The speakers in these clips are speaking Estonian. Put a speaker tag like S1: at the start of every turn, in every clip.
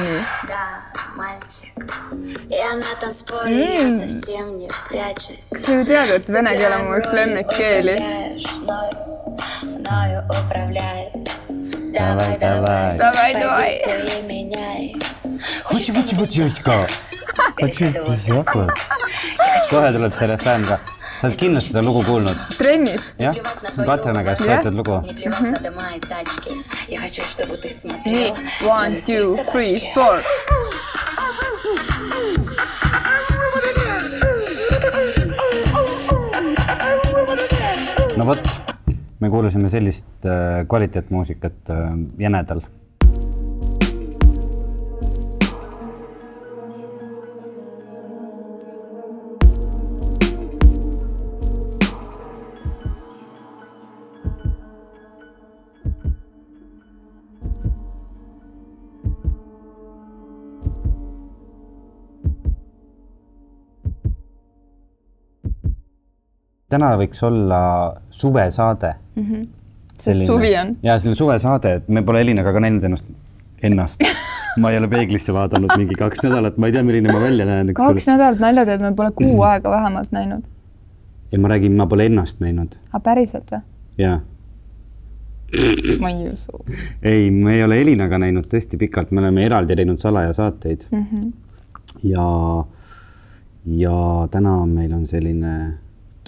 S1: песни.
S2: Да, мальчик. Я на танцполе mm. совсем не прячусь.
S1: Привет, тебя надела мой флен Келли. Мною,
S2: мною управляй.
S3: Давай, давай.
S1: Давай, давай.
S2: Позиции меняй.
S3: Хочу быть его девочка. Хочу быть Я хочу быть сарафанка. sa oled kindlasti seda lugu kuulnud.
S1: trennis?
S3: jah, Katjana käest võetud lugu
S2: mm. -hmm.
S1: nii, one, two, three, four.
S3: no vot, me kuulasime sellist э, kvaliteetmuusikat э, äh, Jänedal täna võiks olla suvesaade mm. -hmm.
S1: Sest suvi on.
S3: ja selline suvesaade, et me pole Elinaga ka näinud ennast, ennast. ma ei ole peeglisse vaadanud mingi kaks nädalat, ma ei tea, milline ma välja näen,
S1: kaks nädalat nalja teed, me pole kuu aega vähemalt näinud.
S3: ja ma räägin, ma pole ennast näinud
S1: aga päriselt või?
S3: ja
S1: ma ei usu.
S3: ei, me ei ole Elinaga näinud tõesti pikalt, me oleme eraldi teinud salajasaateid mm. -hmm. ja, ja täna meil on selline,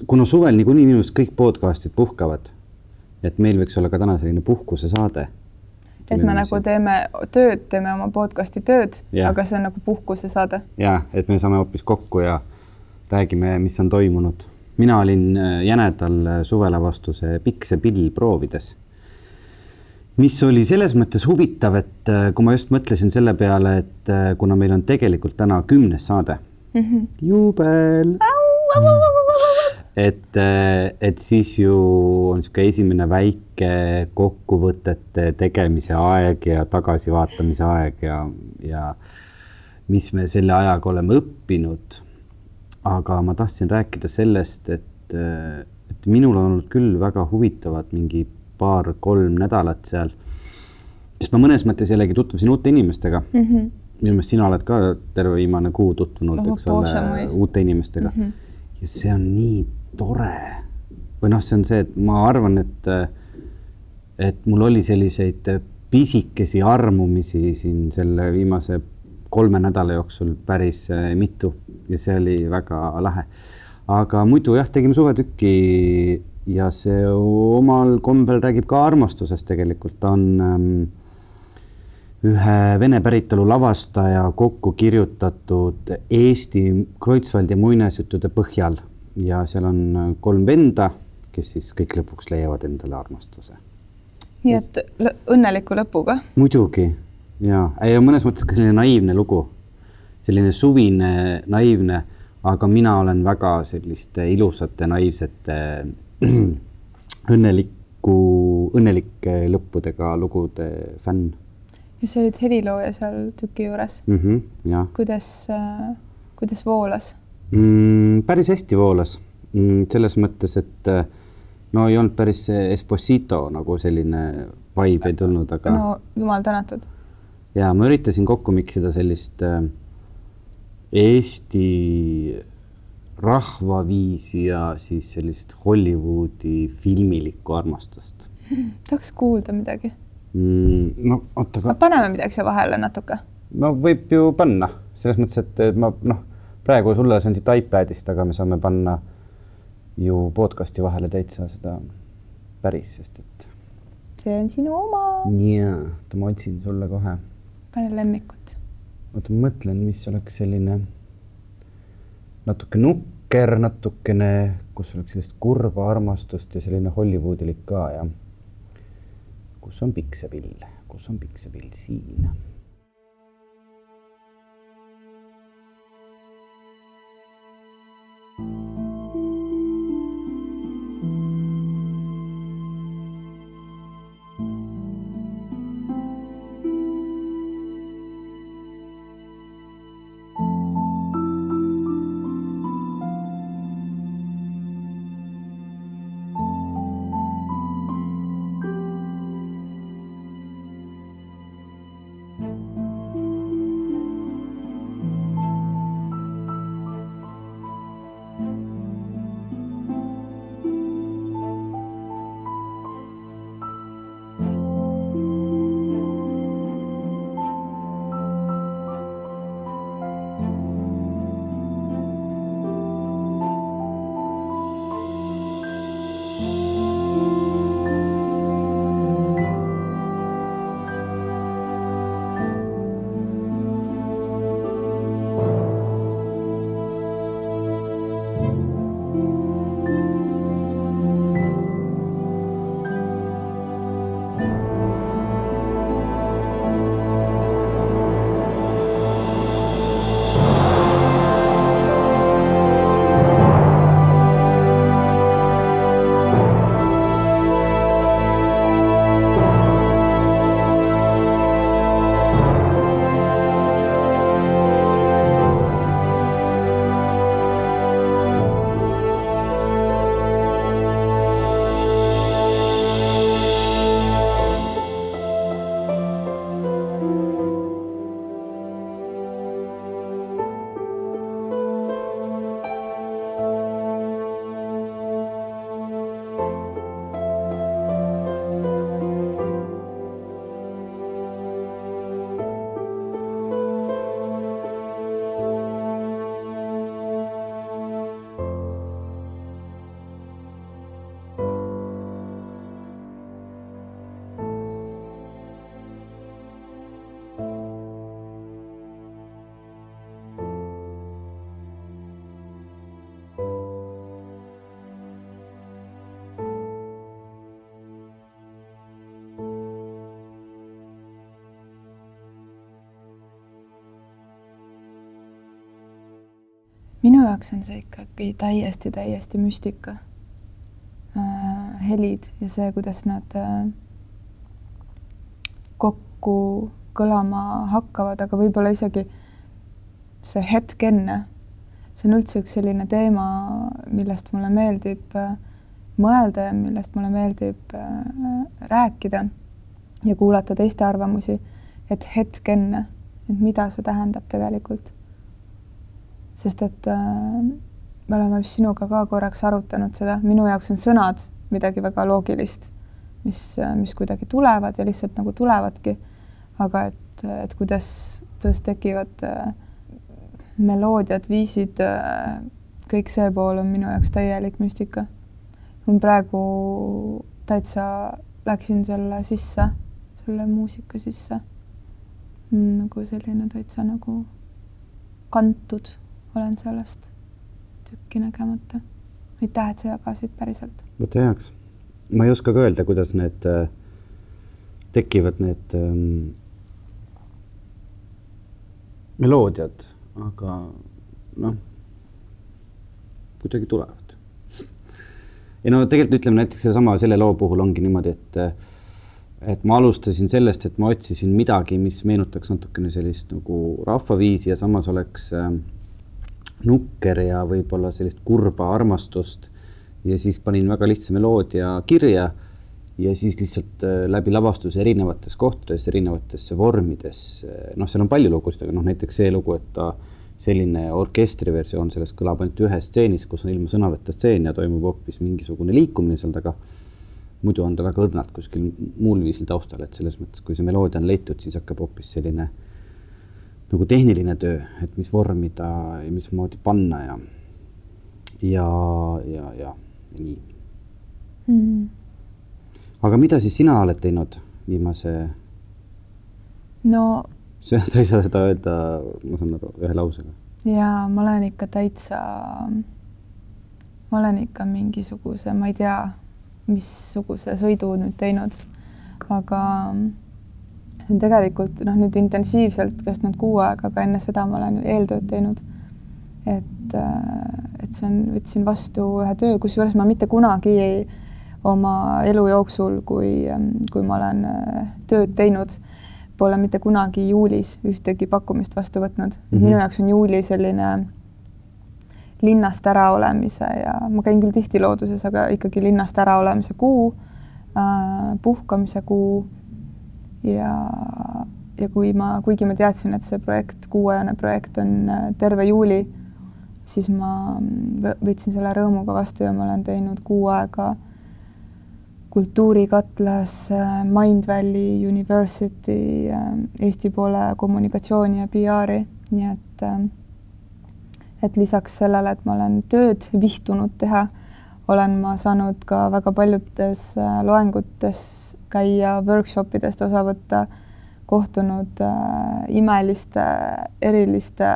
S3: kuna suvel niikuinii minu arust kõik podcast'id puhkavad, et meil võiks olla ka täna selline puhkusesaade.
S1: et me nagu teeme tööd, teeme oma podcast'i tööd, aga see on nagu puhkusesaade.
S3: ja et me saame hoopis kokku ja räägime, mis on toimunud. mina olin äh, jänedal äh, suvelavastuse Pikk see pill proovides. mis oli selles mõttes huvitav, et äh, kui ma just mõtlesin selle peale, et kuna meil on tegelikult täna kümnes saade mm, -hmm. jubel, et, et siis ju on niisugune esimene väike kokkuvõtete tegemise aeg ja tagasivaatamise aeg ja, ja mis me selle ajaga oleme õppinud. aga ma tahtsin rääkida sellest, et, et minul on olnud küll väga huvitavad mingi paar-kolm nädalat seal, sest ma mõnes mõttes jällegi tutvusin uute inimestega mm. -hmm. minu meelest sina oled ka terve viimane kuu tutvunud eks ole uute inimestega mm. -hmm. ja see on nii tore. või noh, see on see, et ma arvan, et, et mul oli selliseid pisikesi armumisi siin selle viimase kolme nädala jooksul päris äh, mitu ja see oli väga lahe. aga muidu jah, tegime suvetükki ja see omal kombel räägib ka armastusest tegelikult, ta on ähm, ühe vene päritolu lavastaja kokku kirjutatud Eesti Kreutzwaldi muinasjuttude põhjal ja seal on äh, kolm venda, kes siis kõik lõpuks leiavad endale armastuse.
S1: nii et õnneliku lõpuga.
S3: muidugi ja, ja mõnes mõttes ka selline naiivne lugu, selline suvine, naiivne, aga mina olen väga selliste ilusate, naiivsete, õnneliku, õnnelike lõppudega lugude fänn
S1: ja sa olid helilooja seal tüki juures.
S3: mm. -hmm, jah
S1: kuidas äh,, kuidas voolas?
S3: mm,. päris hästi voolas mm,, selles mõttes, et äh, no ei olnud päris Esposito nagu selline vibe ei tulnud, aga no.
S1: jumal tänatud.
S3: ja ma üritasin kokku miksida sellist äh, Eesti rahvaviisi ja siis sellist Hollywoodi filmilikku armastust
S1: tahaks kuulda midagi.
S3: mm,. no oota, aga
S1: paneme midagi siia vahele natuke.
S3: no võib ju panna selles mõttes, et et ma noh, praegu sulle see on siit iPadist, aga me saame panna ju podcast'i vahele täitsa seda päris, sest et
S1: see on sinu oma.
S3: jaa, oota ma otsin sulle kohe.
S1: pane lemmikut.
S3: oota, ma mõtlen, mis oleks selline natuke nukker, natukene, kus oleks sellist kurba armastust ja selline Hollywoodilik ka ja kus on piksepill, kus on piksepill siin you
S1: minu jaoks on see ikkagi täiesti, täiesti müstika äh,. helid ja see, kuidas nad äh, kokku kõlama hakkavad, aga võib-olla isegi see hetk enne. see on üldse üks selline teema, millest mulle meeldib äh, mõelda ja millest mulle meeldib äh, rääkida ja kuulata teiste arvamusi, et hetk enne, et mida see tähendab tegelikult. Sest et äh, me oleme vist sinuga ka korraks arutanud seda, minu jaoks on sõnad midagi väga loogilist, mis, mis kuidagi tulevad ja lihtsalt nagu tulevadki. aga et, et kuidas, kuidas tekivad äh, meloodiad, viisid äh,, kõik see pool on minu jaoks täielik müstika. ma praegu täitsa läksin selle sisse selle muusika sisse. nagu selline täitsa nagu kantud olen sellest tükki nägemata. aitäh, et sa jagasid päriselt.
S3: võta heaks. ma ei oska ka öelda, kuidas need äh, tekivad, need ähm, meloodiad, aga noh, kuidagi tulevad. ja no tegelikult ütleme näiteks sedasama selle loo puhul ongi niimoodi, et äh, et ma alustasin sellest, et ma otsisin midagi, mis meenutaks natukene sellist nagu rahvaviisi ja samas oleks äh, nukker ja võib-olla sellist kurba armastust. ja siis panin väga lihtsa meloodia kirja ja siis lihtsalt äh, läbi lavastuse erinevates kohtades, erinevates vormides, äh, noh, seal on palju lugusid, aga noh, näiteks see lugu, et ta selline orkestriversioon sellest kõlab ainult ühes stseenis, kus on ilma sõnavõtta stseen ja toimub hoopis mingisugune liikumine seal taga muidu on ta väga õrnalt kuskil muul viisil taustal, et selles mõttes, kui see meloodia on leitud, siis hakkab hoopis selline nagu tehniline töö, et mis vormi ta ja mismoodi panna ja, ja, ja, ja nii
S1: mm..
S3: aga mida siis sina oled teinud viimase?
S1: no.
S3: sa ei saa seda öelda, ma saan aru, ühe lausega.
S1: jaa, ma olen ikka täitsa, ma olen ikka mingisuguse, ma ei tea missuguse sõidu nüüd teinud. aga see on tegelikult noh, nüüd intensiivselt kestnud kuu aega, aga enne seda ma olen eeltööd teinud. et, et see on, võtsin vastu ühe töö, kusjuures ma mitte kunagi ei, oma elu jooksul, kui, kui ma olen tööd teinud, pole mitte kunagi juulis ühtegi pakkumist vastu võtnud mm. -hmm. minu jaoks on juuli selline linnast äraolemise ja ma käin küll tihti looduses, aga ikkagi linnast äraolemise kuu äh,, puhkamise kuu ja, ja kui ma, kuigi ma teadsin, et see projekt, kuuajane projekt on äh, terve juuli, siis ma võtsin selle rõõmuga vastu ja ma olen teinud kuu aega kultuurikatlas äh, Mindvalley University äh, Eesti poole kommunikatsiooni ja PR-i, nii et et lisaks sellele, et ma olen tööd vihtunud teha, olen ma saanud ka väga paljudes äh, loengutes käia, workshop idest osa võtta, kohtunud äh, imeliste, eriliste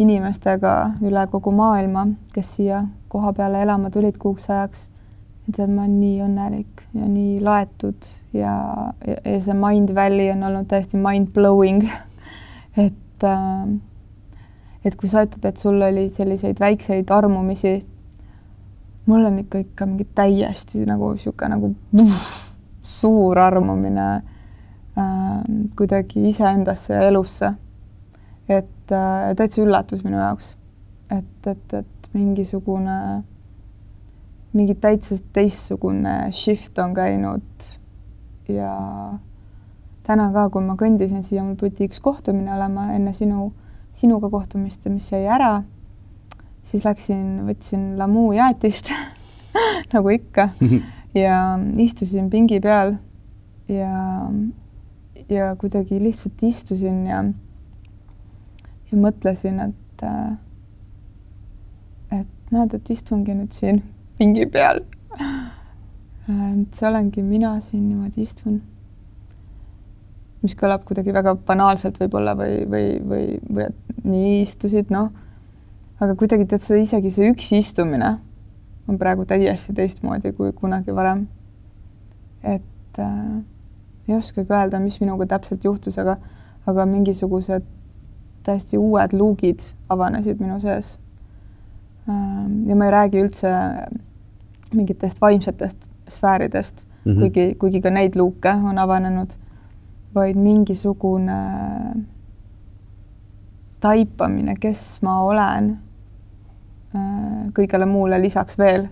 S1: inimestega üle kogu maailma, kes siia koha peale elama tulid kuuks ajaks. ja tead, ma olen nii õnnelik ja nii laetud ja, ja, ja see Mind Valley on olnud täiesti mind-blowing et äh, et kui sa ütled, et sul oli selliseid väikseid armumisi, mul on ikka, ikka mingi täiesti nagu niisugune nagu puh, suur armumine äh, kuidagi iseendasse ja elusse. et äh, täitsa üllatus minu jaoks, et, et, et mingisugune, mingi täitsa teistsugune shift on käinud. Ja täna ka, kui ma kõndisin siia, mul pidi üks kohtumine olema enne sinu sinuga kohtumist, mis jäi ära, siis läksin, võtsin Lamu jäätist nagu ikka ja istusin pingi peal ja, ja kuidagi lihtsalt istusin ja, ja mõtlesin, et, et näed, et istungi nüüd siin pingi peal. et see olengi mina siin niimoodi istun mis kõlab kuidagi väga banaalselt võib-olla või, või, või, või et nii istusid, noh. Aga kuidagi tead sa isegi see üksi istumine on praegu täiesti teistmoodi kui kunagi varem. et äh, ei oskagi öelda, mis minuga täpselt juhtus, aga, aga mingisugused täiesti uued luugid avanesid minu sees. Ähm, ja ma ei räägi üldse mingitest vaimsetest sfääridest mm, -hmm. kuigi, kuigi ka neid luuke on avanenud, vaid mingisugune taipamine, kes ma olen äh, kõigele muule lisaks veel.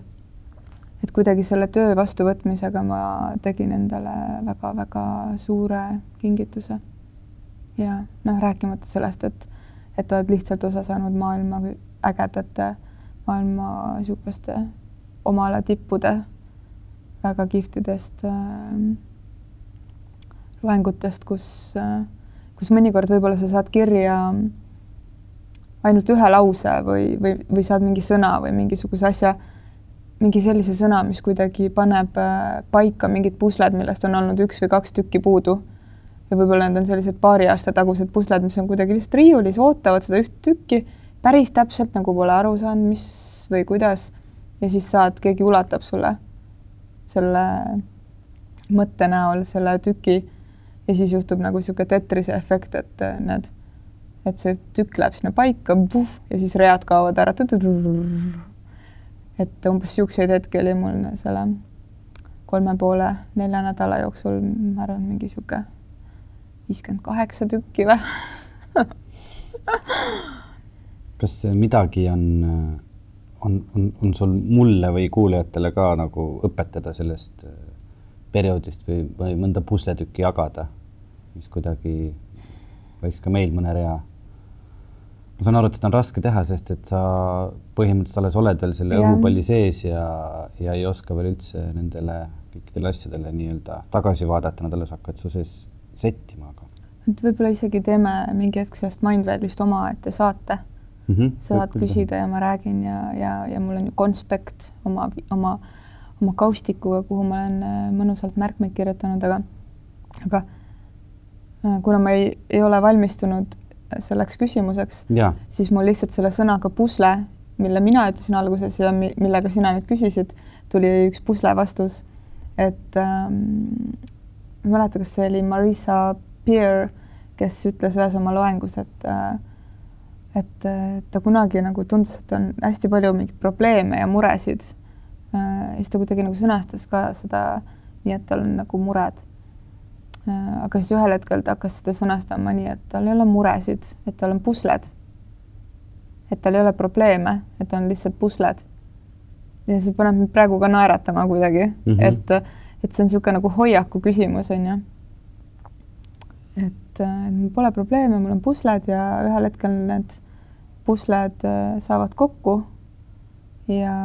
S1: et kuidagi selle töö vastuvõtmisega ma tegin endale väga-väga suure kingituse. ja noh, rääkimata sellest, et, et oled lihtsalt osa saanud maailma ägedate, maailma niisuguste omale tippude väga kihvtidest äh, loengutest, kus äh,, kus mõnikord võib-olla sa saad kirja ainult ühe lause või, või, või saad mingi sõna või mingisuguse asja, mingi sellise sõna, mis kuidagi paneb äh, paika mingid pusled, millest on olnud üks või kaks tükki puudu. ja võib-olla need on sellised paari aasta tagused pusled, mis on kuidagi lihtsalt riiulis, ootavad seda üht tükki päris täpselt nagu pole aru saanud, mis või kuidas. ja siis saad, keegi ulatab sulle selle mõtte näol selle tüki ja siis juhtub nagu niisugune tetrise efekt, et äh, need et see tükk läheb sinna paika ja siis read kaovad ära. et umbes niisuguseid hetki oli mul selle kolme poole, nelja nädala jooksul, ma arvan, mingi niisugune viiskümmend kaheksa tükki või
S3: kas midagi on, on, on, on sul mulle või kuulajatele ka nagu õpetada sellest äh, perioodist või, või mõnda pusletükki jagada, mis kuidagi võiks ka meil mõne rea ma saan aru, et seda on raske teha, sest et sa põhimõtteliselt alles oled veel selle õhupalli sees ja, ja ei oska veel üldse nendele kõikidele asjadele nii-öelda tagasi vaadata, nad alles hakkavad su sees settima, aga.
S1: et võib-olla isegi teeme mingi hetk sellest Mindwellist omaette saate mm. -hmm, saad küsida ja ma räägin ja, ja, ja mul on ju konspekt oma, oma, oma kaustikuga, kuhu ma olen äh, mõnusalt märkmeid kirjutanud, aga, aga äh, kuna ma ei, ei ole valmistunud selleks küsimuseks, siis mul lihtsalt selle sõnaga pusle, mille mina ütlesin alguses ja millega sina nüüd küsisid, tuli üks pusle vastus. et ähm, ma ei mäleta, kas see oli Marisa Peer, kes ütles ühes oma loengus, et äh, et ta kunagi nagu tundus, et on hästi palju mingeid probleeme ja muresid äh,. siis ta kuidagi nagu sõnastas ka seda nii, et tal on nagu mured Äh, aga siis ühel hetkel ta hakkas seda sõnastama nii, et tal ei ole muresid, et tal on pusled. et tal ei ole probleeme, et on lihtsalt pusled. ja see paneb mind praegu ka naeratama kuidagi mm, -hmm. et, et see on niisugune nagu hoiaku küsimus, on ju. et, et mul pole probleeme, mul on pusled ja ühel hetkel need pusled äh, saavad kokku ja,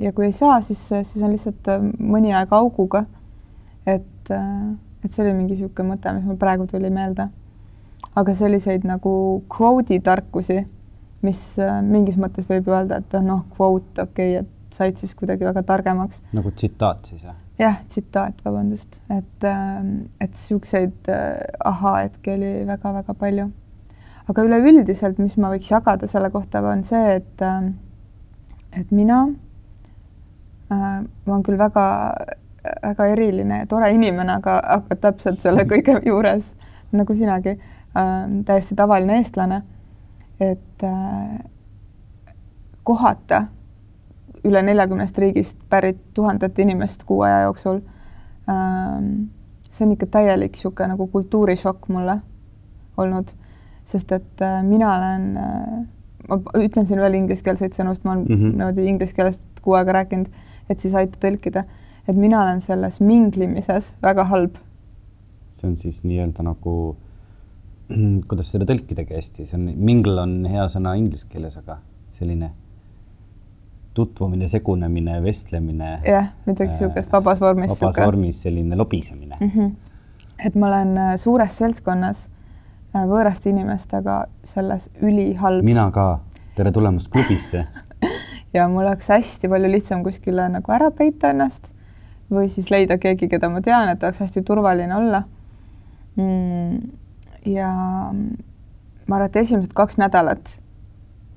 S1: ja kui ei saa, siis, siis on lihtsalt äh, mõni aeg auguga. et et see oli mingi niisugune mõte, mis mul praegu tuli meelde. aga selliseid nagu kvoodi tarkusi, mis äh, mingis mõttes võib öelda, et noh, kvoot, okei okay,, et said siis kuidagi väga targemaks.
S3: nagu tsitaat siis, jah?
S1: jah, tsitaat, vabandust, et, äh, et niisuguseid äh, ahaa-hetki oli väga-väga palju. aga üleüldiselt, mis ma võiks jagada selle kohta, on see, et, et mina äh, ma olen küll väga väga eriline ja tore inimene, aga, aga täpselt selle kõige juures nagu sinagi äh,, täiesti tavaline eestlane. et äh, kohata üle neljakümnest riigist pärit tuhandet inimest kuu aja jooksul äh,. see on ikka täielik niisugune nagu kultuurishokk mulle olnud, sest et äh, mina olen äh, ma ütlen siin veel ingliskeelseid sõnu, sest ma olen mm -hmm. niimoodi inglise keeles kuu aega rääkinud, et siis aita tõlkida et mina olen selles minglimises väga halb.
S3: see on siis nii-öelda nagu, kuidas seda tõlkidagi hästi, see on, mingle on hea sõna inglise keeles, aga selline tutvumine, segunemine, vestlemine.
S1: jah, midagi niisugust äh, vabas vormis.
S3: vabas suke. vormis selline lobisemine mm.
S1: -hmm. et ma olen äh, suures seltskonnas äh, võõraste inimestega selles ülihalb.
S3: mina ka, tere tulemast klubisse
S1: ja mul oleks hästi palju lihtsam kuskile nagu ära peita ennast või siis leida keegi, keda ma tean, et oleks hästi turvaline olla mm,. ja ma arvan, et esimesed kaks nädalat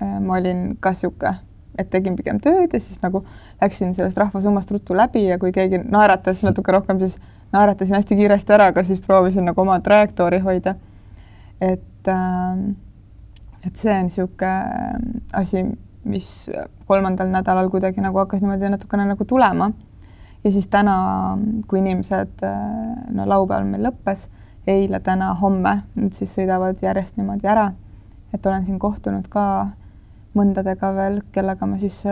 S1: äh, ma olin ka sihuke, et tegin pigem tööd ja siis nagu läksin sellest rahvasummast ruttu läbi ja kui keegi naeratas natuke rohkem, siis naeratasin hästi kiiresti ära, aga siis proovisin nagu oma trajektoori hoida. et äh, et see on niisugune asi, mis kolmandal nädalal kuidagi nagu hakkas niimoodi natukene nagu tulema. Ja siis täna, kui inimesed, no laupäeval meil lõppes, eile, täna, homme, nüüd siis sõidavad järjest niimoodi ära. et olen siin kohtunud ka mõndadega veel, kellega ma siis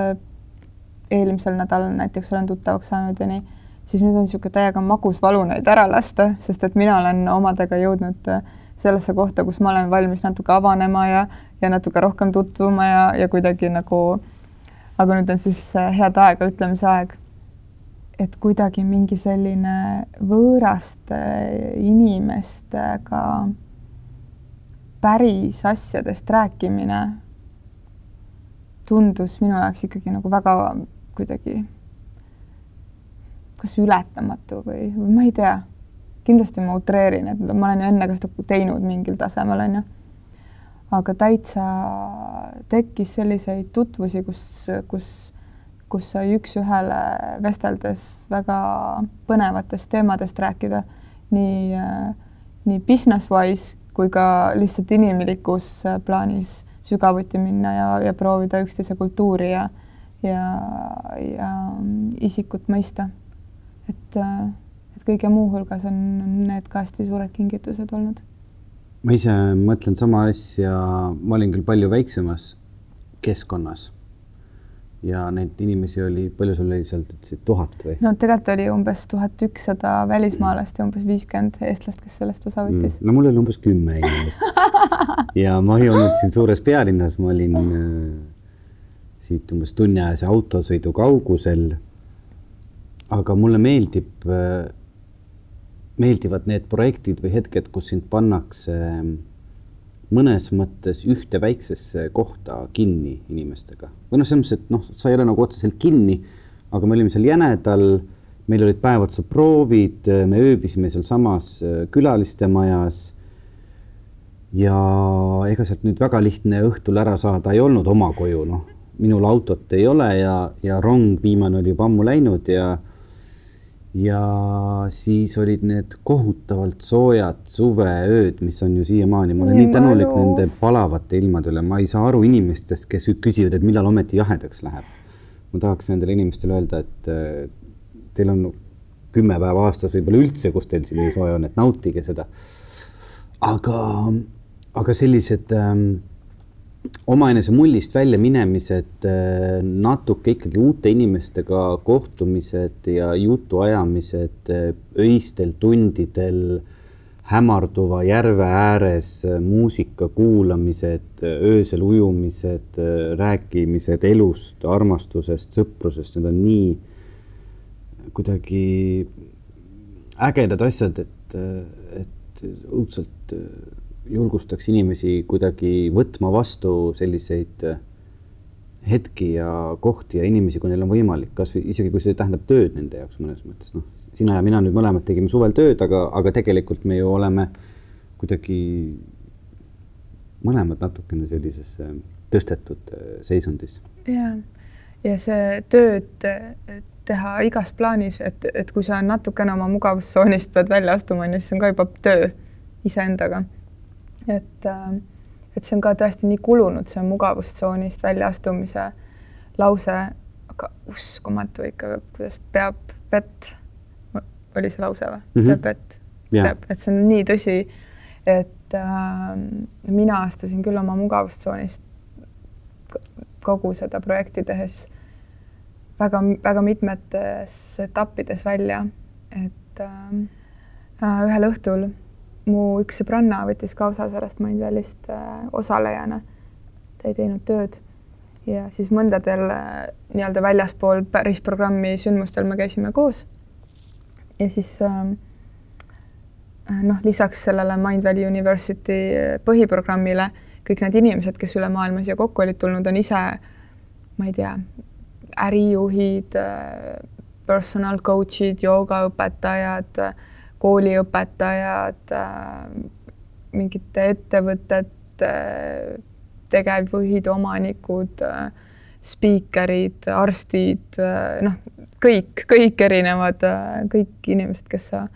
S1: eelmisel nädalal näiteks olen tuttavaks saanud ja nii, siis nüüd on niisugune täiega magus valu neid ära lasta, sest et mina olen omadega jõudnud sellesse kohta, kus ma olen valmis natuke avanema ja, ja natuke rohkem tutvuma ja, ja kuidagi nagu, aga nüüd on siis head aega ütlemise aeg. Et kuidagi mingi selline võõraste inimestega päris asjadest rääkimine tundus minu jaoks ikkagi nagu väga kuidagi kas ületamatu või, või ma ei tea kindlasti ma utreerin, et ma olen ju enne ka seda teinud mingil tasemel, on ju. aga täitsa tekkis selliseid tutvusi, kus, kus, kus sai üks-ühele vesteldes väga põnevatest teemadest rääkida, nii, nii business-wise kui ka lihtsalt inimlikus plaanis sügavuti minna ja, ja proovida üksteise kultuuri ja, ja, ja isikut mõista. et äh, et kõige muu hulgas on need ka hästi suured kingitused olnud.
S3: ma ise mõtlen sama asja, ma olin küll palju väiksemas keskkonnas ja neid inimesi oli, palju sul oli seal, ütlesid tuhat või?
S1: no tegelikult oli umbes tuhat ükssada välismaalast ja umbes viiskümmend eestlast, kes sellest osa võttis
S3: mm.. no mul oli umbes kümme inimest ja ma ei olnud siin suures pealinnas, ma olin äh, siit umbes tunniajase autosõidu kaugusel. aga mulle meeldib äh, meeldivad need projektid või hetked, kus sind pannakse mõnes mõttes ühte väiksesse kohta kinni inimestega. või noh, selles mõttes, et noh, sa ei ole nagu otseselt kinni, aga me olime seal jänedal, meil olid päev otsa proovid, me ööbisime sealsamas äh, külaliste majas. ja ega sealt nüüd väga lihtne õhtul ära saada ei olnud oma koju, noh, minul autot ei ole ja, ja rong viimane oli juba ammu läinud ja ja siis olid need kohutavalt soojad suveööd, mis on ju siiamaani, ma olen nii, nii tänulik nende palavate ilmade üle, ma ei saa aru inimestest, kes küsivad, et millal ometi jahedaks läheb. ma tahaks nendele inimestele öelda, et äh, teil on kümme päeva aastas võib-olla üldse, kus teil siin nii soe on, et nautige seda. aga, aga sellised ähm, omaenese mullist välja minemised, äh, natuke ikkagi uute inimestega kohtumised ja jutuajamised äh, öistel tundidel, hämarduva järve ääres, äh, muusika kuulamised, öösel ujumised, rääkimised elust, armastusest, sõprusest, need on nii kuidagi ägedad asjad, et, et õudselt julgustaks inimesi kuidagi võtma vastu selliseid äh, hetki ja kohti ja inimesi, kui neil on võimalik, kasvõi isegi kui see tähendab tööd nende jaoks mõnes mõttes, noh, sina ja mina nüüd mõlemad tegime suvel tööd, aga, aga tegelikult me ju oleme kuidagi mõlemad natukene sellises tõstetud äh, seisundis.
S1: ja, ja see tööd teha igas plaanis, et, et kui sa natukene oma mugavustsoonist pead välja astuma, on ju, siis on ka juba töö iseendaga et, äh, et see on ka tõesti nii kulunud, see mugavustsoonist väljaastumise lause, aga uskumatu ikka, kuidas peab vett, oli see lause või mm? -hmm. peab vett peab, et see on nii tõsi, et äh, mina astusin küll oma mugavustsoonist kogu seda projekti tehes väga-väga mitmetes etappides välja, et äh, ühel õhtul mu üks sõbranna võttis ka osa sellest Mindvalley'st äh, osalejana. ta ei teinud tööd ja siis mõndadel äh, nii-öelda väljaspool päris programmi sündmustel me käisime koos. ja siis äh, noh, lisaks sellele Mindvalley University põhiprogrammile kõik need inimesed, kes üle maailma siia kokku olid tulnud, on ise, ma ei tea, ärijuhid, personal coach'id, joogaõpetajad kooliõpetajad, äh, mingite ettevõtete tegevjuhid, omanikud, äh, spiikerid, arstid, äh, noh, kõik, kõik erinevad, kõik inimesed, kes sa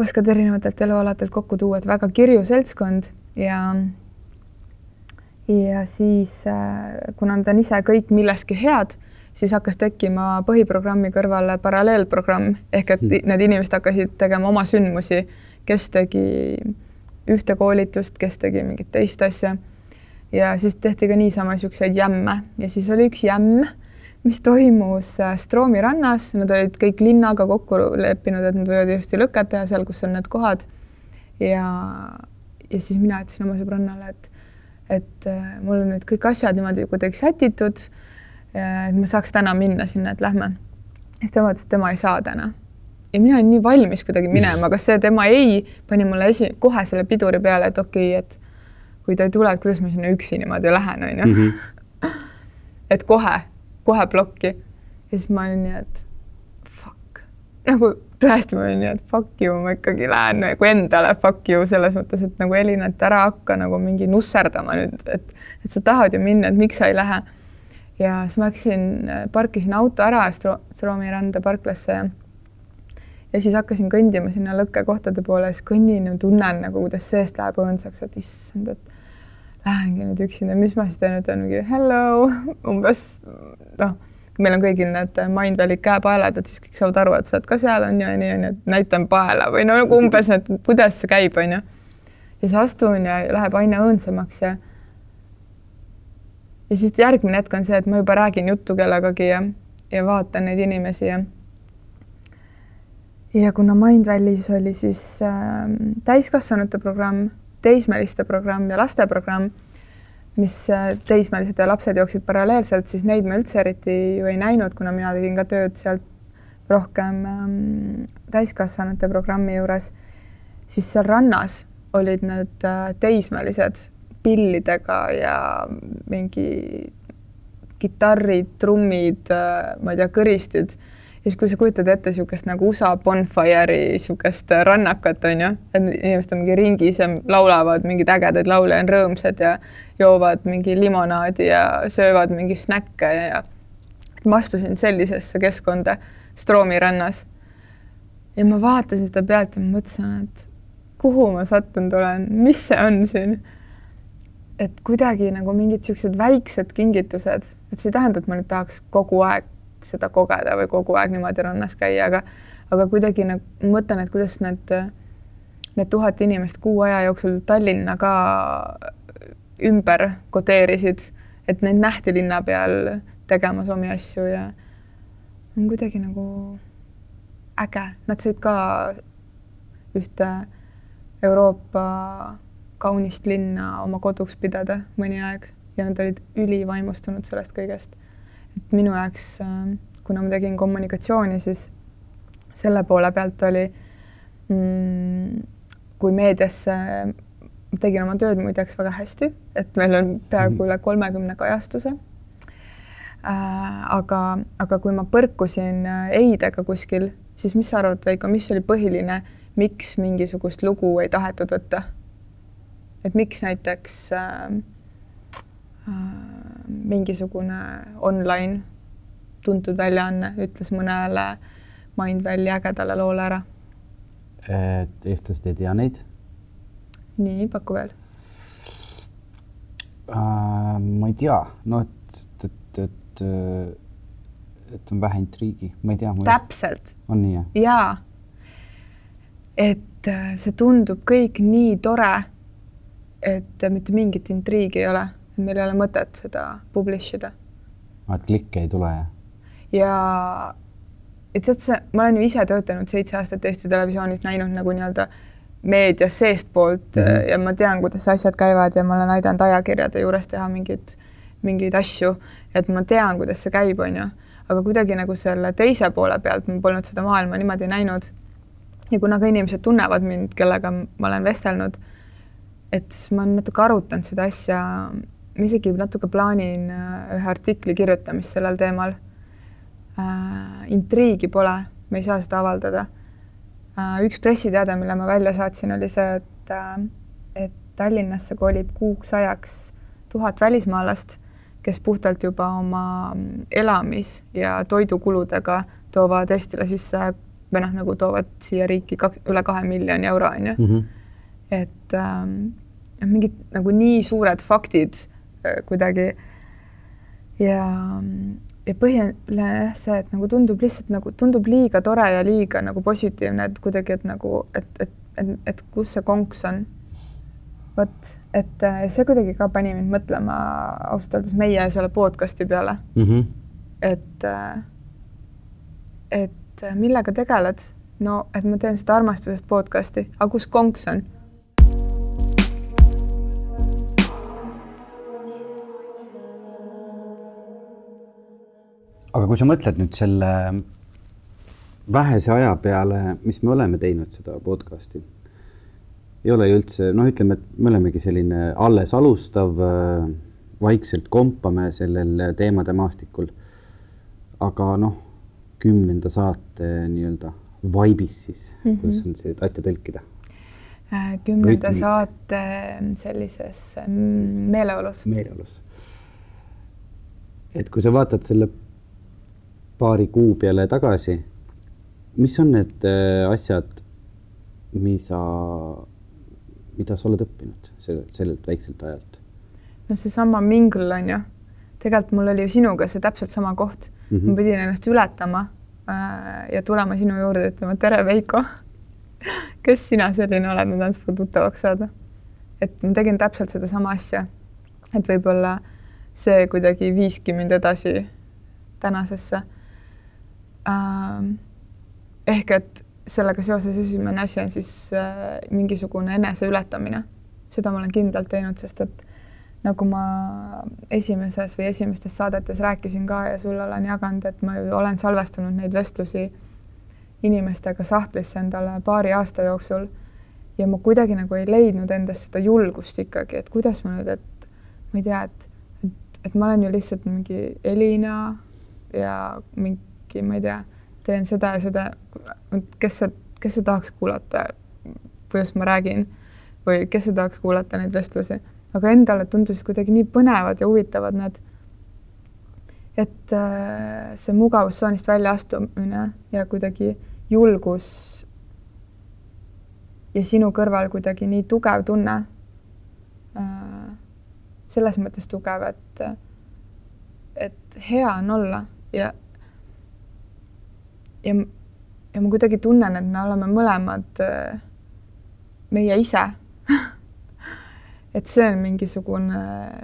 S1: oskad erinevatelt elualadelt kokku tuua, et väga kirju seltskond ja ja siis, kuna nad on ise kõik milleski head, siis hakkas tekkima põhiprogrammi kõrvale paralleelprogramm ehk et need inimesed hakkasid tegema oma sündmusi, kes tegi ühte koolitust, kes tegi mingit teist asja. ja siis tehti ka niisama niisuguseid jämme ja siis oli üks jämm, mis toimus äh, Stroomi rannas, nad olid kõik linnaga kokku leppinud, et nad võivad ilusti lõket teha seal, kus on need kohad. ja, ja siis mina ütlesin oma sõbrannale, et, et äh, mul on nüüd kõik asjad niimoodi kuidagi sätitud. Et ma saaks täna minna sinna, et lähme. siis tema ütles, et tema ei saa täna ja mina olin nii valmis kuidagi minema, aga see tema ei pani mulle esi, kohe selle piduri peale, et okei okay,, et kui ta ei tule, et kuidas ma sinna üksi niimoodi lähen, onju. Mhm. et kohe, kohe plokki. ja siis ma olin nii, et fuck, nagu tõesti, ma olin nii, et fuck you, ma ikkagi lähen nagu endale fuck you selles mõttes, et nagu Elina, et ära hakka nagu mingi nusserdama nüüd, et, et sa tahad ju minna, et miks sa ei lähe. Ja siis ma läksin, parkisin auto ära Stroomi randa parklasse. Ja ja siis hakkasin kõndima sinna lõkkekohtade poole, siis kõnnin ja tunnen nagu, kuidas seest läheb õõnsaks, et issand, et lähengi nüüd üksinda, mis ma siis teen, ütlen mingi hello, umbes noh, meil on kõigil need Mindvalley käepaelad, et siis kõik saavad aru, et sa oled ka seal on ju ja nii on ju, et näitan paela või no nagu umbes, et kuidas see käib, on ju. ja siis astun ja läheb aina õõnsamaks ja ja siis järgmine hetk on see, et ma juba räägin juttu kellegagi ja, ja vaatan neid inimesi ja ja kuna Mindvalley's oli siis äh, täiskasvanute programm, teismeliste programm ja laste programm, mis äh, teismelised ja lapsed jooksid paralleelselt, siis neid ma üldse eriti ju ei näinud, kuna mina tegin ka tööd sealt rohkem ähm, täiskasvanute programmi juures, siis seal rannas olid need äh, teismelised pillidega ja mingi kitarrid, trummid ma ei tea, kõristid ja siis, kui sa kujutad ette niisugust nagu USA bonfire'i niisugust rannakat, on ju, et inimesed on mingi ringis ja laulavad mingeid ägedaid laule, on rõõmsad ja joovad mingi limonaadi ja söövad mingi snäkke ja ma astusin sellisesse keskkonda Stroomi rannas. ja ma vaatasin seda pealt ja mõtlesin, et kuhu ma sattunud olen, mis see on siin. Et kuidagi nagu mingid niisugused väiksed kingitused, et see ei tähenda, et ma nüüd tahaks kogu aeg seda kogeda või kogu aeg niimoodi rannas käia, aga aga kuidagi nagu mõtlen, et kuidas need, need tuhat inimest kuu aja jooksul Tallinna ka ümber kodeerisid, et neid nähti linna peal tegemas omi asju ja on kuidagi nagu äge, nad said ka ühte Euroopa kaunist linna oma koduks pidada mõni aeg ja nad olid ülivaimustunud sellest kõigest et minu jaoks, äh, kuna ma tegin kommunikatsiooni, siis selle poole pealt oli mm,, kui meediasse tegin oma tööd muideks väga hästi, et meil on peaaegu mhm. üle kolmekümne kajastuse äh,. aga, aga kui ma põrkusin äh, Eidega kuskil, siis mis sa arvad, Veiko, mis oli põhiline, miks mingisugust lugu ei tahetud võtta? Et miks näiteks äh, Äh, mingisugune online tuntud väljaanne ütles mõnele Mindvalley ägedale loole ära.
S3: et eestlased ei tea neid?
S1: nii, paku veel
S3: uh,. ma ei tea, no et, et, et, et on vähe intriigi, ma ei tea.
S1: täpselt.
S3: on nii, jah?
S1: jaa. et äh, see tundub kõik nii tore, et mitte mingit intriigi ei ole meil ei ole mõtet seda publish ida.
S3: et klikke ei tule, jah?
S1: ja et tead sa, ma olen ju ise töötanud seitse aastat Eesti Televisioonis, näinud nagu nii-öelda meedias seestpoolt mm -hmm. ja ma tean, kuidas asjad käivad ja ma olen aidanud ajakirjade juures teha mingeid, mingeid asju, et ma tean, kuidas see käib, on ju. aga kuidagi nagu selle teise poole pealt ma polnud seda maailma niimoodi näinud. ja kuna ka inimesed tunnevad mind, kellega ma olen vestelnud, et siis ma olen natuke arutanud seda asja ma isegi natuke plaanin äh, ühe artikli kirjutamist sellel teemal äh,. intriigi pole, me ei saa seda avaldada äh,. üks pressiteade, mille ma välja saatsin, oli see, et äh,, et Tallinnasse kolib kuuks ajaks tuhat välismaalast, kes puhtalt juba oma elamis- ja toidukuludega toovad Eestile sisse või noh, nagu toovad siia riiki kak, üle kahe miljoni euro, on ju. Mhm. et ähm, mingid nagu nii suured faktid äh, kuidagi. ja, ja põhiline jah see, et nagu tundub lihtsalt nagu tundub liiga tore ja liiga nagu positiivne, et kuidagi, et nagu, et, et, et, et kus see konks on. vot, et äh, see kuidagi ka pani mind mõtlema ausalt öeldes meie selle podcast'i peale
S3: mm. -hmm.
S1: et, äh, et millega tegeled? no, et ma teen seda armastusest podcast'i, aga kus konks on?
S3: Aga kui sa mõtled nüüd selle vähese aja peale, mis me oleme teinud seda podcast'i, ei ole ju üldse, noh, ütleme, et me olemegi selline alles alustav, vaikselt kompame sellel teemade maastikul. aga noh, kümnenda saate nii-öelda vaibis siis mm, -hmm. kuidas on see Atja tõlkida?
S1: Äh, kümnenda
S3: Rütmis.
S1: saate sellises mm, meeleolus.
S3: meeleolus. et kui sa vaatad selle paari kuu peale tagasi, mis on need äh, asjad, mis sa, mida sa oled õppinud sellelt, sellelt väikselt ajalt?
S1: no seesama Mingle on ju, tegelikult mul oli ju sinuga see täpselt sama koht mm, -hmm. ma pidin ennast ületama äh, ja tulema sinu juurde ütlema tere, Veiko. kes sina selline oled, ma tahan sinuga tuttavaks saada. et ma tegin täpselt sedasama asja. et võib-olla see kuidagi viiski mind edasi tänasesse ähm,. ehk et sellega seoses esimene asi on siis äh, mingisugune eneseületamine. seda ma olen kindlalt teinud, sest et nagu ma esimeses või esimestes saadetes rääkisin ka ja sulle olen jaganud, et ma ju olen salvestanud neid vestlusi inimestega sahtlisse endale paari aasta jooksul ja ma kuidagi nagu ei leidnud endas seda julgust ikkagi, et kuidas ma nüüd, et ma ei tea, et, et, et ma olen ju lihtsalt mingi Elina ja mingi, ma ei tea, teen seda ja seda, kes see, kes see tahaks kuulata, kuidas ma räägin või kes see tahaks kuulata neid vestlusi aga endale tundusid kuidagi nii põnevad ja huvitavad need. et äh, see mugavustsoonist väljaastumine ja kuidagi julgus ja sinu kõrval kuidagi nii tugev tunne äh,. selles mõttes tugev, et, et hea on olla ja, ja, ja ma kuidagi tunnen, et me oleme mõlemad äh, meie ise et see on mingisugune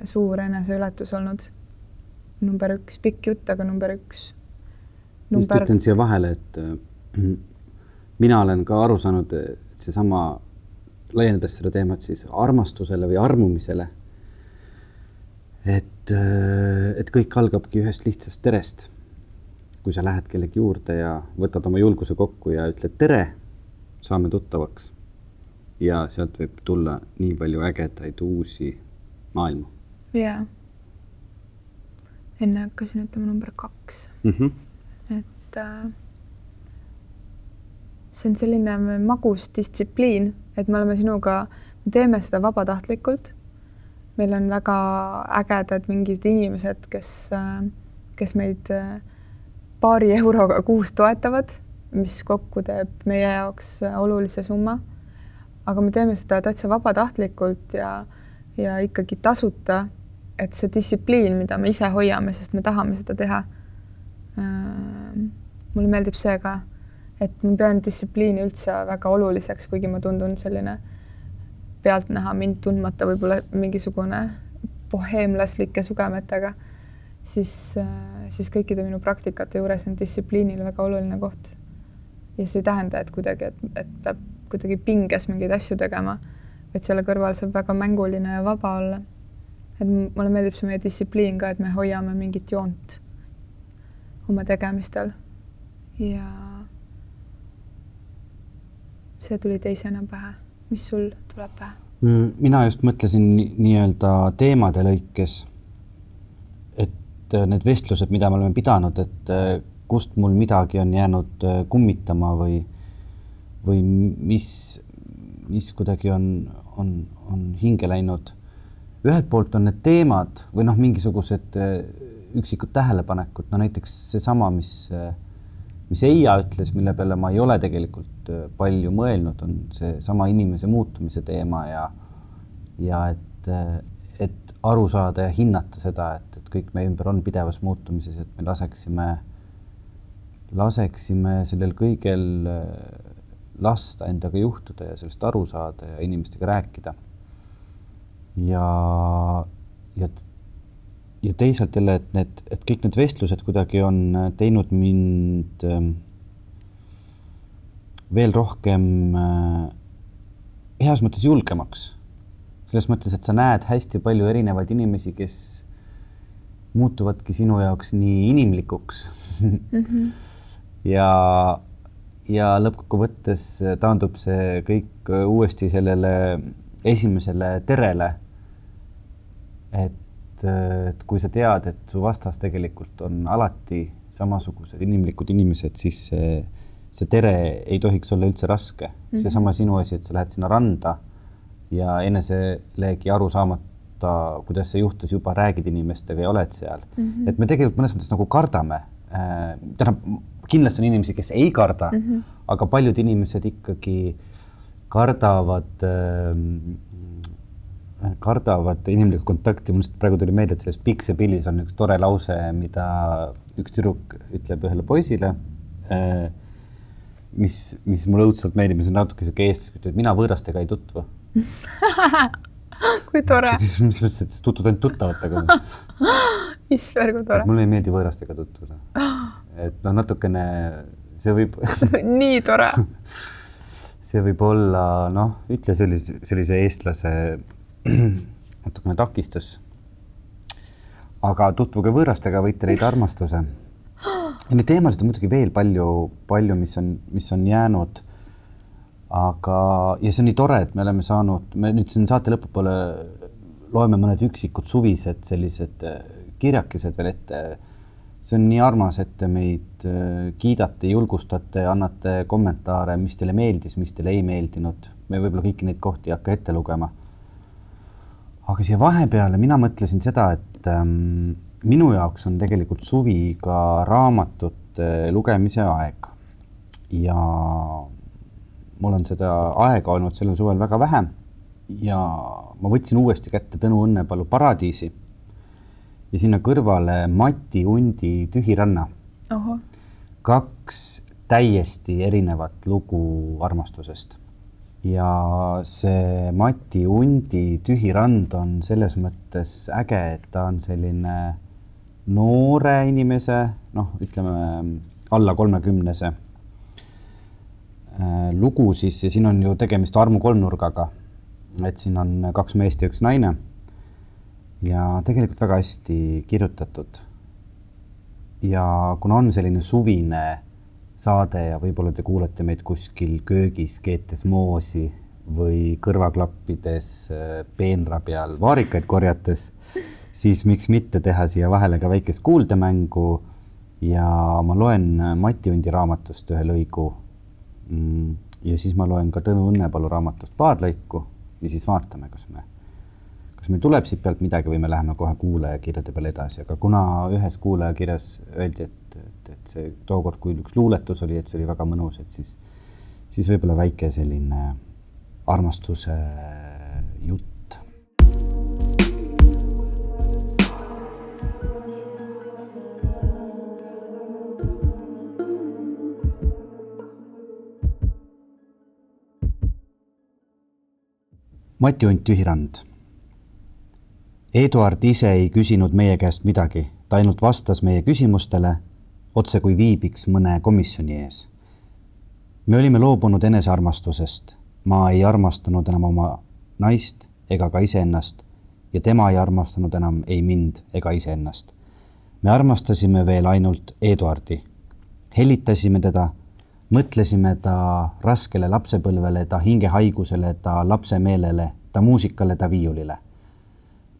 S1: suur eneseületus olnud. number üks, pikk jutt, aga number üks.
S3: ma just ütlen siia vahele, et äh, mina olen ka aru saanud, et seesama, laiendades seda teemat siis armastusele või armumisele. et, äh, et kõik algabki ühest lihtsast terest. Kui sa lähed kellegi juurde ja võtad oma julguse kokku ja ütled tere, saame tuttavaks ja sealt võib tulla nii palju ägedaid uusi maailmu.
S1: jaa. enne hakkasin ütlema number kaks
S3: mm. -hmm.
S1: et äh, see on selline magus distsipliin, et me oleme sinuga, me teeme seda vabatahtlikult. meil on väga ägedad mingid inimesed, kes äh,, kes meid äh, paari euroga kuus toetavad, mis kokku teeb meie jaoks äh, olulise summa aga me teeme seda täitsa vabatahtlikult ja, ja ikkagi tasuta, et see distsipliin, mida me ise hoiame, sest me tahame seda teha äh,. mulle meeldib see ka, et ma pean distsipliini üldse väga oluliseks, kuigi ma tundun selline pealtnäha mind tundmata võib-olla mingisugune boheemlaslike sugemetega, siis, siis kõikide minu praktikate juures on distsipliinil väga oluline koht. ja see ei tähenda, et kuidagi, et, et peab kuidagi pinges mingeid asju tegema, et selle kõrval saab väga mänguline ja vaba olla. et mulle meeldib see meie distsipliin ka, et me hoiame mingit joont oma tegemistel ja see tuli teisena pähe. mis sul tuleb pähe?
S3: Mm, mina just mõtlesin nii-öelda teemade lõikes, et äh, need vestlused, mida me oleme pidanud, et äh, kust mul midagi on jäänud äh, kummitama või või mis, mis kuidagi on, on, on hinge läinud. ühelt poolt on need teemad või noh, mingisugused üksikud tähelepanekud, no näiteks seesama, mis, mis Eija ütles, mille peale ma ei ole tegelikult palju mõelnud, on seesama inimese muutumise teema ja, ja et aru saada ja hinnata seda, et, et kõik meie ümber on pidevas muutumises, et me laseksime, laseksime sellel kõigel äh, lasta endaga juhtuda ja sellest aru saada ja inimestega rääkida. ja, ja, ja teisalt jälle, et need, et kõik need vestlused kuidagi on teinud mind ähm, veel rohkem äh, heas mõttes julgemaks. Selles mõttes, et sa näed hästi palju erinevaid inimesi, kes muutuvadki sinu jaoks nii inimlikuks mm. -hmm. ja, ja lõppkokkuvõttes taandub see kõik uuesti sellele esimesele terele. et, et kui sa tead, et su vastas tegelikult on alati samasugused inimlikud inimesed, siis see see tere ei tohiks olla üldse raske mm -hmm.. seesama sinu asi, et sa lähed sinna randa ja eneselegi aru saamata, kuidas see juhtus, juba räägid inimestega ja oled seal mm. -hmm. et me tegelikult mõnes mõttes nagu kardame äh,. tähendab, kindlasti on inimesi, kes ei karda mm, -hmm. aga paljud inimesed ikkagi kardavad äh, kardavad inimlikku kontakti, mul lihtsalt praegu tuli meelde, et selles Pikse pillis on üks tore lause, mida üks tüdruk ütleb ühele poisile äh, mis, mis mulle õudselt meeldib, mis on natuke sihuke eestlaslik, et mina võõrastega ei tutvu
S1: kui tore.
S3: mis mõttes, et tutvud ainult tuttavatega
S1: issand, kui tore.
S3: mulle ei meeldi võõrastega tutvuda. et noh, natukene see võib
S1: nii tore
S3: see võib olla noh, ütle sellise, sellise eestlase natukene takistus. aga tutvuge võõrastega, võite leida armastuse ja neid teemasid on muidugi veel palju, palju, mis on, mis on jäänud. Aga, ja see on nii tore, et me oleme saanud, me nüüd siin saate lõpupoole loeme mõned üksikud suvised sellised äh, kirjakesed veel ette. see on nii armas, et te meid äh, kiidate, julgustate, annate kommentaare, mis teile meeldis, mis teile ei meeldinud. me võib-olla kõiki neid kohti ei hakka ette lugema. aga siia vahepeale mina mõtlesin seda, et ähm, minu jaoks on tegelikult suvi ka raamatute lugemise aeg. ja mul on seda aega olnud sellel suvel väga vähe. ja ma võtsin uuesti kätte Tõnu Õnnepalu Paradiisi ja sinna kõrvale Mati Undi Tühiranna. kaks täiesti erinevat lugu armastusest ja see Mati Undi Tühi rand on selles mõttes äge, et ta on selline noore inimese, noh, ütleme alla kolmekümnese lugu siis ja siin on ju tegemist armu kolmnurgaga. et siin on kaks meest ja üks naine. ja tegelikult väga hästi kirjutatud. ja kuna on selline suvine saade ja võib-olla te kuulete meid kuskil köögis keetes moosi või kõrvaklappides äh, peenra peal vaarikaid korjates siis miks mitte teha siia vahele ka väikest kuuldemängu. ja ma loen Mati Undi raamatust ühe lõigu. Mm, ja siis ma loen ka Tõnu Õnnepalu raamatust paar lõiku ja siis vaatame, kas me, kas meil tuleb siit pealt midagi või me läheme kohe kuulajakirjade peale edasi, aga kuna ühes kuulajakirjas öeldi, et, et, et see tookord, kui üks luuletus oli, et see oli väga mõnus, et siis, siis võib-olla väike selline armastuse jutt Mati Unt Tühirand. Eduard ise ei küsinud meie käest midagi, ta ainult vastas meie küsimustele, otse kui viibiks mõne komisjoni ees. me olime loobunud enesearmastusest, ma ei armastanud enam oma naist ega ka iseennast ja tema ei armastanud enam ei mind ega iseennast. me armastasime veel ainult Eduardi, hellitasime teda mõtlesime ta raskele lapsepõlvele, ta hingehaigusele, ta lapsemeelele, ta muusikale, ta viiulile.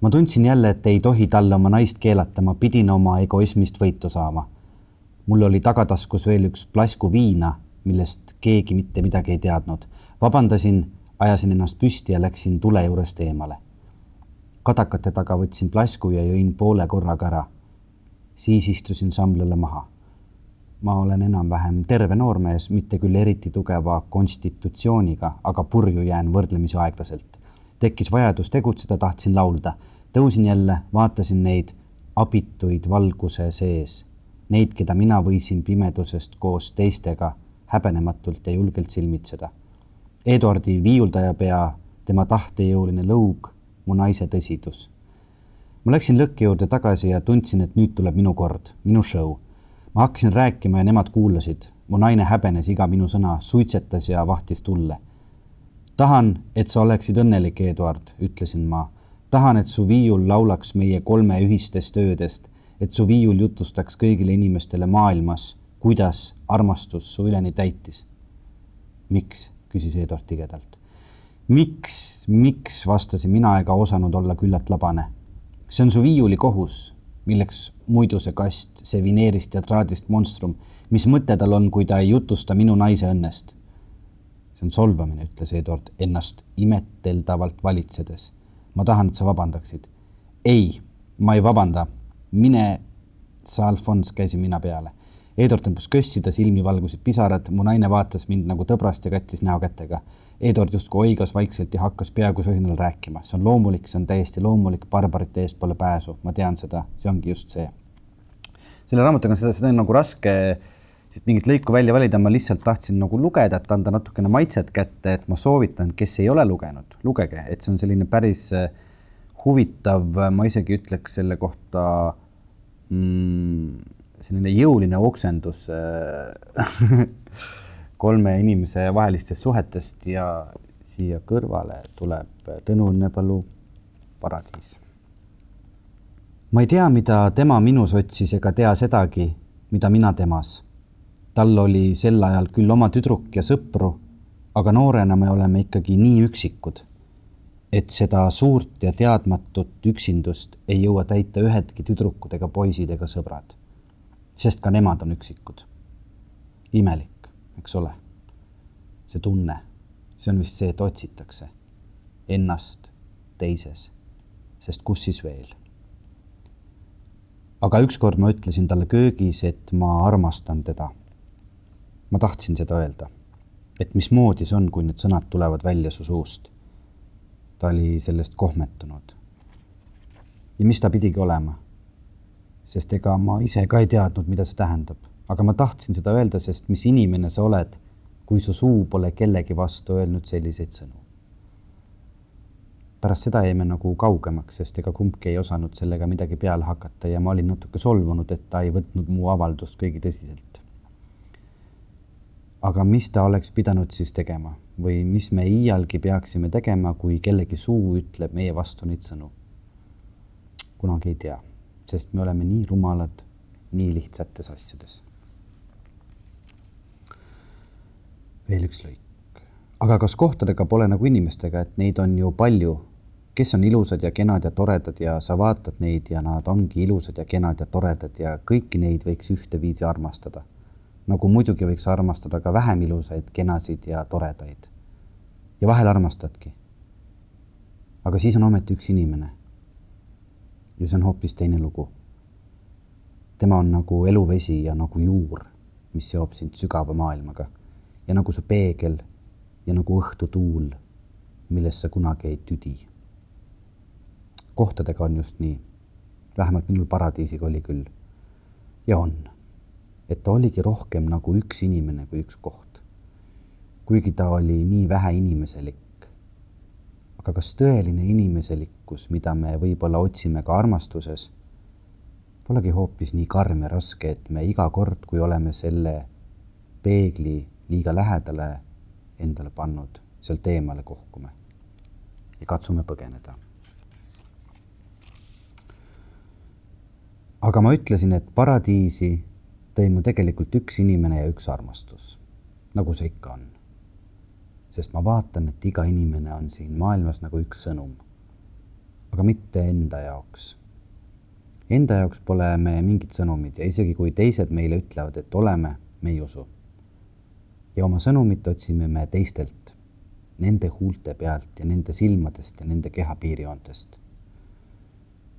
S3: ma tundsin jälle, et ei tohi talle oma naist keelata, ma pidin oma egoismist võitu saama. mul oli tagataskus veel üks plasku viina, millest keegi mitte midagi ei teadnud. vabandasin, ajasin ennast püsti ja läksin tule juurest eemale. kadakate taga võtsin plasku ja jõin poole korraga ära. siis istusin samblele maha ma olen enam-vähem terve noormees, mitte küll eriti tugeva konstitutsiooniga, aga purju jään võrdlemisi aeglaselt. tekkis vajadus tegutseda, tahtsin laulda. tõusin jälle, vaatasin neid abituid valguse sees. Neid, keda mina võisin pimedusest koos teistega häbenematult ja julgelt silmitseda. Eduardi viiuldaja pea, tema tahtejõuline lõug, mu naise tõsidus. ma läksin lõkke juurde tagasi ja tundsin, et nüüd tuleb minu kord, minu show. Ma hakkasin rääkima ja nemad kuulasid. mu naine häbenes iga minu sõna, suitsetas ja vahtis tulle. tahan, et sa oleksid õnnelik, Eduard, ütlesin ma. tahan, et su viiul laulaks meie kolme ühistest öödest, et su viiul jutustaks kõigile inimestele maailmas kuidas armastus su üleni täitis? miks, küsis Eduard tigedalt. miks, miks, vastasin mina ega osanud olla küllalt labane. see on su viiuli kohus, milleks muidu see kast, see vineerist ja traadist monstrum, mis mõte tal on, kui ta ei jutusta minu naise õnnest? see on solvamine, ütles Eduard ennast imeteldavalt valitsedes. ma tahan, et sa vabandaksid. ei, ma ei vabanda. mine, sa, Alfons, käisin mina peale Eduard tõmbas kössi, ta silmi valgusid pisarad, mu naine vaatas mind nagu tõbrast ja kattis näo kätega. Eduard justkui oigas vaikselt ja hakkas peaaegu sosinal rääkima. see on loomulik, see on täiesti loomulik, barbarite eest pole pääsu, ma tean seda, see ongi just see. selle raamatuga on seda, seda on nagu raske siit mingit lõiku välja valida, ma lihtsalt tahtsin nagu lugeda, et anda natukene maitset kätte, et ma soovitan, kes ei ole lugenud, lugege, et see on selline päris äh, huvitav, ma isegi ütleks selle kohta mm, selline jõuline oksendus äh, kolme inimese vahelistest suhetest ja siia kõrvale tuleb Tõnu Õnnepalu Paradiis. ma ei tea, mida tema minus otsis ega tea sedagi, mida mina temas. tal oli sel ajal küll oma tüdruk ja sõpru, aga noorena me oleme ikkagi nii üksikud, et seda suurt ja teadmatut üksindust ei jõua täita ühedki tüdrukud ega poisid ega sõbrad sest ka nemad on üksikud. imelik, eks ole. see tunne, see on vist see, et otsitakse ennast teises, sest kus siis veel. aga ükskord ma ütlesin talle köögis, et ma armastan teda. ma tahtsin seda öelda, et mismoodi see on, kui need sõnad tulevad välja su suust. ta oli sellest kohmetunud. ja mis ta pidigi olema sest ega ma ise ka ei teadnud, mida see tähendab, aga ma tahtsin seda öelda, sest mis inimene sa oled, kui su suu pole kellegi vastu öelnud selliseid sõnu. pärast seda jäime nagu kaugemaks, sest ega kumbki ei osanud sellega midagi peale hakata ja ma olin natuke solvunud, et ta ei võtnud mu avaldust kuigi tõsiselt. aga mis ta oleks pidanud siis tegema või mis me iialgi peaksime tegema, kui kellegi suu ütleb meie vastu neid sõnu? kunagi ei tea sest me oleme nii rumalad nii lihtsates asjades. veel üks lõik. aga kas kohtadega pole nagu inimestega, et neid on ju palju, kes on ilusad ja kenad ja toredad ja sa vaatad neid ja nad ongi ilusad ja kenad ja toredad ja kõiki neid võiks ühteviisi armastada. nagu muidugi võiks armastada ka vähem ilusaid, kenasid ja toredaid. ja vahel armastadki. aga siis on ometi üks inimene ja see on hoopis teine lugu. tema on nagu eluvesi ja nagu juur, mis seob sind sügava maailmaga ja nagu su peegel ja nagu õhtutuul, millest sa kunagi ei tüdi. kohtadega on just nii. vähemalt minul paradiisiga oli küll. ja on. et ta oligi rohkem nagu üks inimene kui üks koht. kuigi ta oli nii väheinimiselik, aga kas tõeline inimeselikkus, mida me võib-olla otsime ka armastuses, polegi hoopis nii karm ja raske, et me iga kord, kui oleme selle peegli liiga lähedale endale pannud, sealt eemale kohkume ja katsume põgeneda. aga ma ütlesin, et paradiisi tõi mu tegelikult üks inimene ja üks armastus, nagu see ikka on sest ma vaatan, et iga inimene on siin maailmas nagu üks sõnum. aga mitte enda jaoks. Enda jaoks pole me mingid sõnumid ja isegi kui teised meile ütlevad, et oleme, me ei usu. ja oma sõnumit otsime me teistelt, nende huulte pealt ja nende silmadest ja nende keha piirijoontest.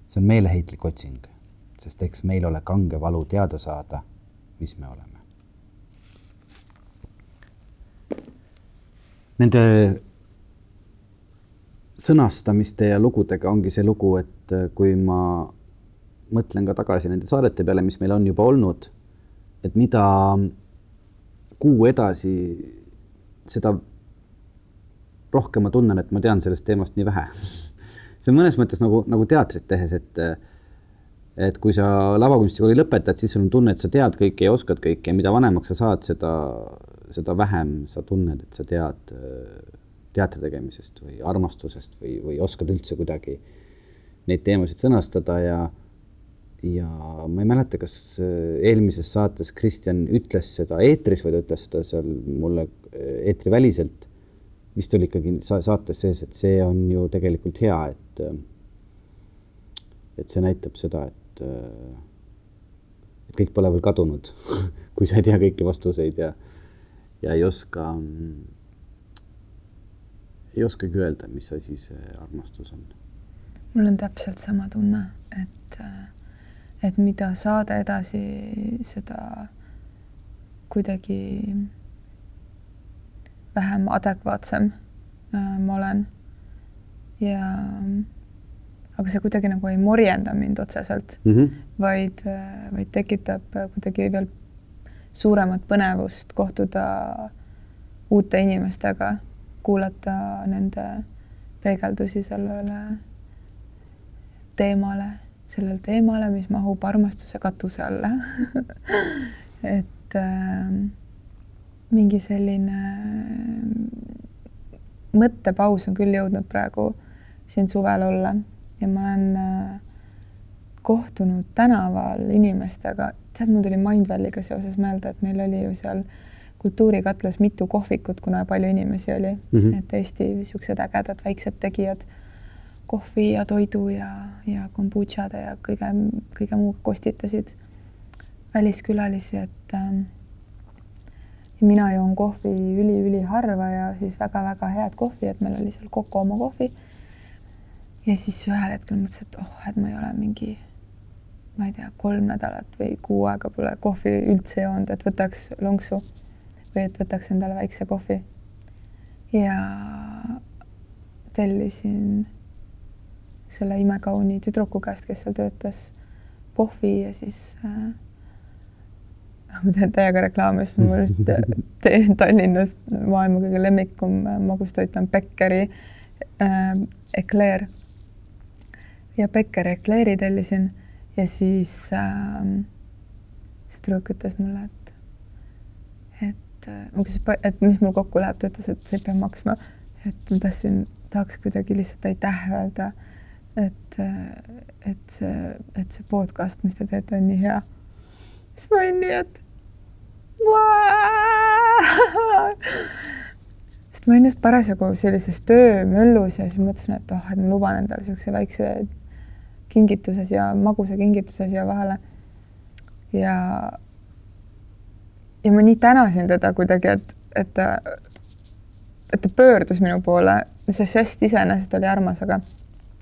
S3: see on meeleheitlik otsing, sest eks meil ole kange valu teada saada, mis me oleme. Nende sõnastamiste ja lugudega ongi see lugu, et äh, kui ma mõtlen ka tagasi nende saadete peale, mis meil on juba olnud, et mida kuu edasi, seda rohkem ma tunnen, et ma tean sellest teemast nii vähe. See on mõnes mõttes nagu, nagu teatrit tehes, et et kui sa lavakunstikooli lõpetad, siis sul on tunne, et sa tead kõike ja oskad kõike ja mida vanemaks sa saad, seda, seda vähem sa tunned, et sa tead teatri tegemisest või armastusest või, või oskad üldse kuidagi neid teemasid sõnastada ja ja ma ei mäleta, kas eelmises saates Kristjan ütles seda eetris või ta ütles seda seal mulle eetriväliselt. vist oli ikkagi saates sees, et see on ju tegelikult hea, et et see näitab seda, et et kõik pole veel kadunud kui sa ei tea kõiki vastuseid ja, ja ei oska, ei oskagi öelda, mis asi see armastus on.
S1: mul on täpselt sama tunne, et, et mida saade edasi, seda kuidagi vähem adekvaatsem äh, ma olen ja aga see kuidagi nagu ei morjenda mind otseselt mm, -hmm. vaid, vaid tekitab kuidagi veel suuremat põnevust kohtuda uute inimestega, kuulata nende peegeldusi sellele teemale, sellele teemale, mis mahub armastuse katuse alla. Et äh, mingi selline mõttepaus on küll jõudnud praegu siin suvel olla ja ma olen äh, kohtunud tänaval inimestega, tead, mul tuli Mindvalley'ga seoses meelde, et meil oli ju seal kultuurikatlas mitu kohvikut, kuna palju inimesi oli. Mm, -hmm. et Eesti niisugused ägedad väiksed tegijad kohvi ja toidu ja, ja kombutšade ja kõige, kõige muuga kostitasid väliskülalisi, et äh, mina joon kohvi üli-üliharva ja siis väga-väga head kohvi, et meil oli seal Coco oma kohvi. Ja siis ühel hetkel mõtlesin, et oh, et ma ei ole mingi, ma ei tea, kolm nädalat või kuu aega pole kohvi üldse joonud, et võtaks lonksu või et võtaks endale väikse kohvi. ja tellisin selle imekauni tüdruku käest, kes seal töötas, kohvi ja siis äh, ma teen täiega reklaami, sest mul just Tallinnas maailma kõige lemmikum magustoit on Beckeri äh, ekleer ja Becker ekleeri tellisin ja siis äh, see tüdruk ütles mulle, et, et äh, ma küsisin, et mis mul kokku läheb, ta ütles, et sa ei pea maksma. et ma tahtsin, tahaks kuidagi lihtsalt aitäh öelda, et, et see, et see podcast, mis te teete, on nii hea. siis ma olin nii, et sest ma olin just parasjagu sellises töömöllus ja siis mõtlesin, et oh, et ma luban endale niisuguse väikse kingituse siia, magusa kingituse siia vahele. ja, ja ma nii tänasin teda kuidagi, et, et ta, et ta pöördus minu poole, see žest iseenesest oli armas, aga,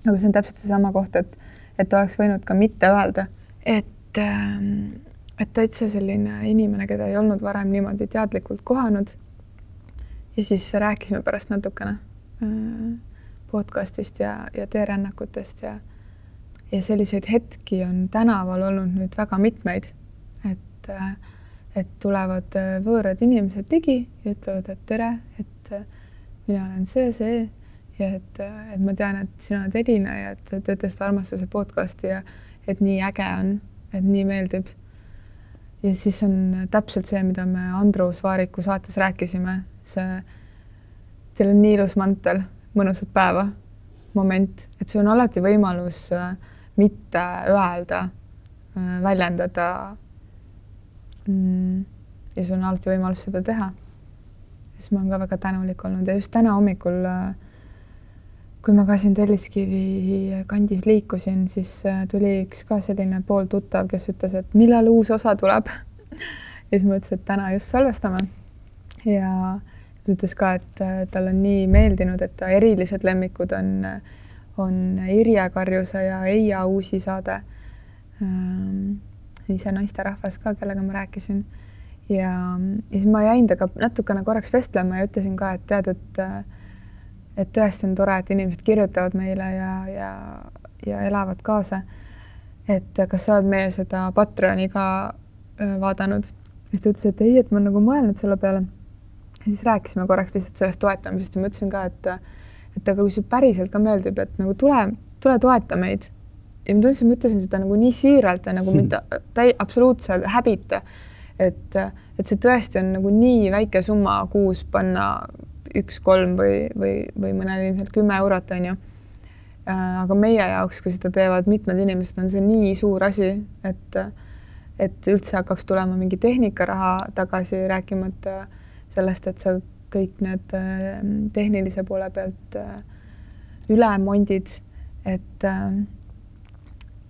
S1: aga see on täpselt seesama koht, et, et oleks võinud ka mitte öelda, et, ähm, et täitsa selline inimene, keda ei olnud varem niimoodi teadlikult kohanud. ja siis rääkisime pärast natukene äh, podcast'ist ja, ja teerännakutest ja ja selliseid hetki on tänaval olnud nüüd väga mitmeid, et, et tulevad võõrad inimesed ligi ja ütlevad, et tere, et mina olen see, see ja et, et ma tean, et sina oled Elina ja et teete seda armastuse podcast'i ja et nii äge on, et nii meeldib. ja siis on täpselt see, mida me Andrus Vaariku saates rääkisime, see teil on nii ilus mantel, mõnusat päeva moment, et sul on alati võimalus äh, mitte öelda, äh, väljendada. Mm, ja sul on alati võimalus seda teha. siis ma olen ka väga tänulik olnud ja just täna hommikul, äh, kui ma ka siin Telliskivi kandis liikusin, siis äh, tuli üks ka selline pooltuttav, kes ütles, et millal uus osa tuleb. ja siis ma ütlesin, et täna just salvestame. ja ta ütles ka, et talle on nii meeldinud, et ta erilised lemmikud on äh, on Irje Karjuse ja Eija Uusi saade. Ähm, ise naisterahvas ka, kellega ma rääkisin. ja, ja siis ma jäin temaga natukene korraks vestlema ja ütlesin ka, et tead, et et tõesti on tore, et inimesed kirjutavad meile ja, ja, ja elavad kaasa. et kas sa oled meie seda Patreoni ka vaadanud? siis ta ütles, et ei, et ma olen nagu mõelnud selle peale. siis rääkisime korraks lihtsalt sellest toetamisest ja ma ütlesin ka, et et aga kui see päriselt ka meeldib, et nagu tule, tule toeta meid. ja ma tundsin, ma ütlesin seda nagu nii siiralt ja nagu mitte täi-, absoluutse häbita. et, et see tõesti on nagu nii väike summa kuus panna üks, kolm või, või, või mõnel ilmselt kümme eurot, on ju. aga meie jaoks, kui seda teevad mitmed inimesed, on see nii suur asi, et et üldse hakkaks tulema mingi tehnikaraha tagasi, rääkimata sellest, et sa kõik need tehnilise poole pealt üle mondid, et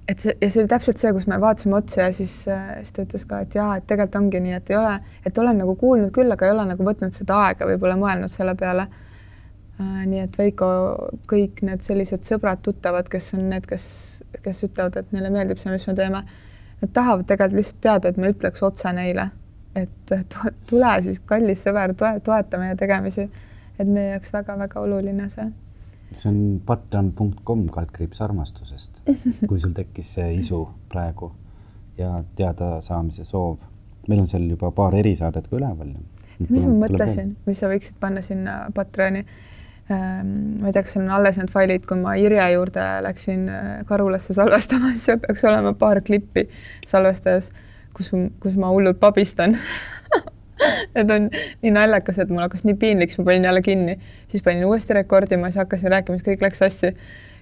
S1: et see ja see oli täpselt see, kus me vaatasime otsa ja siis, siis ta ütles ka, et jaa, et tegelikult ongi nii, et ei ole, et olen nagu kuulnud küll, aga ei ole nagu võtnud seda aega, võib-olla mõelnud selle peale. nii et Veiko, kõik need sellised sõbrad-tuttavad, kes on need, kes, kes ütlevad, et neile meeldib see, mis me teeme, nad tahavad tegelikult lihtsalt teada, et me ütleks otse neile, et tule siis, kallis sõber, toeta meie tegemisi. et meie jaoks väga-väga oluline see
S3: see on patreon.com kaldkriips armastusest, kui sul tekkis see isu praegu ja teadasaamise soov. meil on seal juba paar erisaadet ka üleval.
S1: mis ma mõtlesin, mis sa võiksid panna sinna Patreoni ähm,? ma ei tea, kas seal on alles need failid, kui ma Irje juurde läksin äh, Karulasse salvestama, siis seal peaks olema paar klippi salvestajas, kus, kus ma hullult pabistan et on nii naljakas, et mul hakkas nii piinlik, siis ma panin jälle kinni, siis panin uuesti rekordima, siis hakkasin rääkima, siis kõik läks sassi.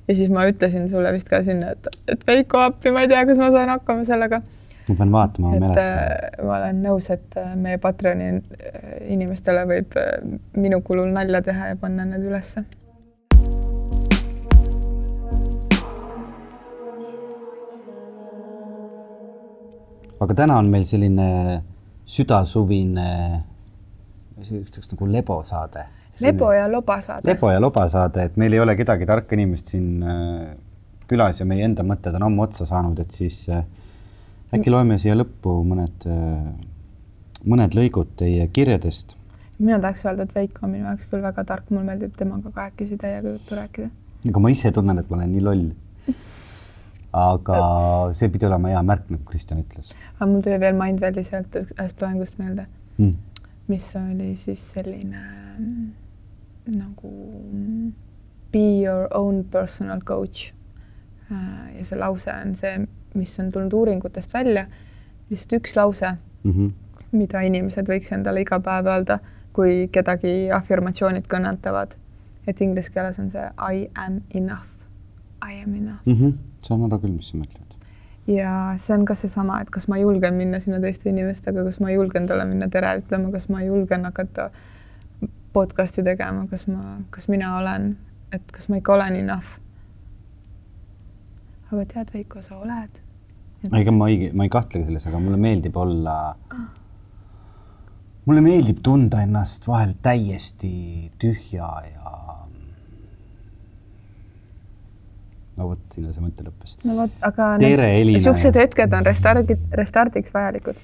S1: ja siis ma ütlesin sulle vist ka sinna, et, et Veiko appi, ma ei tea, kas ma saan hakkama sellega.
S3: ma pean vaatama, ma mäletan.
S1: Äh, ma olen nõus, et äh, meie Patreoni äh, inimestele võib minu kulul nalja teha ja panna need ülesse
S3: aga täna on meil selline südasuvine, ütleks nagu lebosaade.
S1: lebo ja lobasaade.
S3: lebo ja lobasaade, et meil ei ole kedagi tarka inimest siin äh, külas ja meie enda mõtted on ammu otsa saanud, et siis äh, äkki loeme siia lõppu mõned, äh, mõned lõigud teie kirjadest.
S1: mina tahaks öelda, et Veiko on minu jaoks küll väga tark, mulle meeldib temaga kahekesi täiega juttu rääkida.
S3: aga ma ise tunnen, et ma olen nii loll aga see pidi olema hea märk, nagu Kristjan ütles.
S1: aga mul tuli veel Mindvalley sealt ühest loengust meelde mm., mis oli siis selline mm, nagu mm, be your own personal coach. Äh, ja see lause on see, mis on tulnud uuringutest välja, lihtsalt üks lause mm, -hmm. mida inimesed võiks endale iga päev öelda, kui kedagi afirmatsioonid kõnetavad. et inglise keeles on see I am enough, I am enough mm.
S3: -hmm saan aru küll, mis sa mõtled.
S1: ja see on ka seesama, et kas ma julgen minna sinna teiste inimestega, kas ma julgen talle minna tere ütlema, kas ma julgen hakata podcast'i tegema, kas ma, kas mina olen, et kas ma ikka olen enough. aga tead, Veiko, sa oled.
S3: ega ma ei, ma ei kahtlegi selles, aga mulle meeldib olla ah. mulle meeldib tunda ennast vahel täiesti tühja ja no vot, sinna see mõte lõppes.
S1: no vot, aga tere, niisugused hetked on restardi, restardiks vajalikud.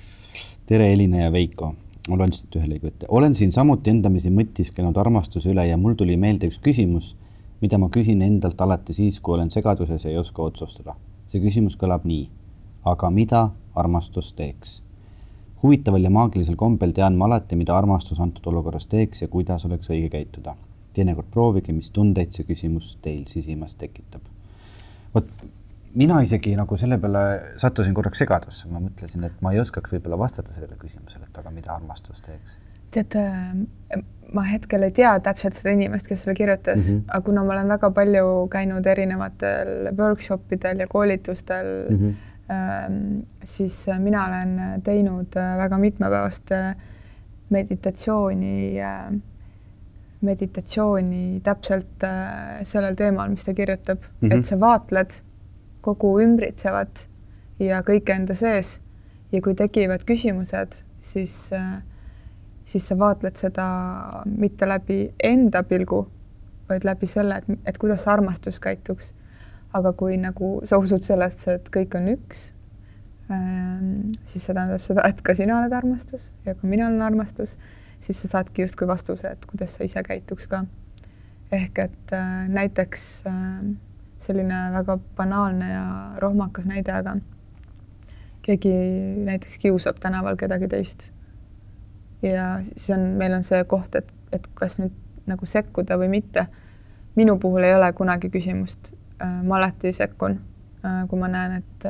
S3: tere, Elina ja Veiko. ma loen siit ühe lõigu ette. olen siin samuti endamisi mõtisklenud armastuse üle ja mul tuli meelde üks küsimus, mida ma küsin endalt alati siis, kui olen segaduses ja ei oska otsustada. see küsimus kõlab nii. aga mida armastus teeks? huvitaval ja maagilisel kombel tean ma alati, mida armastus antud olukorras teeks ja kuidas oleks õige käituda. teinekord proovige, mis tundeid see küsimus teil sisimas tekitab vot mina isegi nagu selle peale sattusin korraks segadusse, ma mõtlesin, et ma ei oskaks võib-olla vastata sellele küsimusele, et aga mida armastus teeks.
S1: tead, äh, ma hetkel ei tea täpselt seda inimest, kes selle kirjutas mm, -hmm. aga kuna ma olen väga palju käinud erinevatel workshop idel ja koolitustel mm, -hmm. siis mina olen teinud äh, väga mitmepäevast meditatsiooni meditatsiooni täpselt äh, sellel teemal, mis ta kirjutab mm, -hmm. et sa vaatled kogu ümbritsevat ja kõike enda sees ja kui tekivad küsimused, siis, äh, siis sa vaatled seda mitte läbi enda pilgu, vaid läbi selle, et, et kuidas armastus käituks. aga kui nagu sa usud sellesse, et kõik on üks, ähm, siis see tähendab seda, et ka sina oled armastus ja ka mina olen armastus siis sa saadki justkui vastuse, et kuidas sa ise käituks ka. ehk et äh, näiteks äh, selline väga banaalne ja rohmakas näide, aga keegi näiteks kiusab tänaval kedagi teist. ja siis on, meil on see koht, et, et kas nüüd nagu sekkuda või mitte. minu puhul ei ole kunagi küsimust. ma alati sekkun, kui ma näen, et,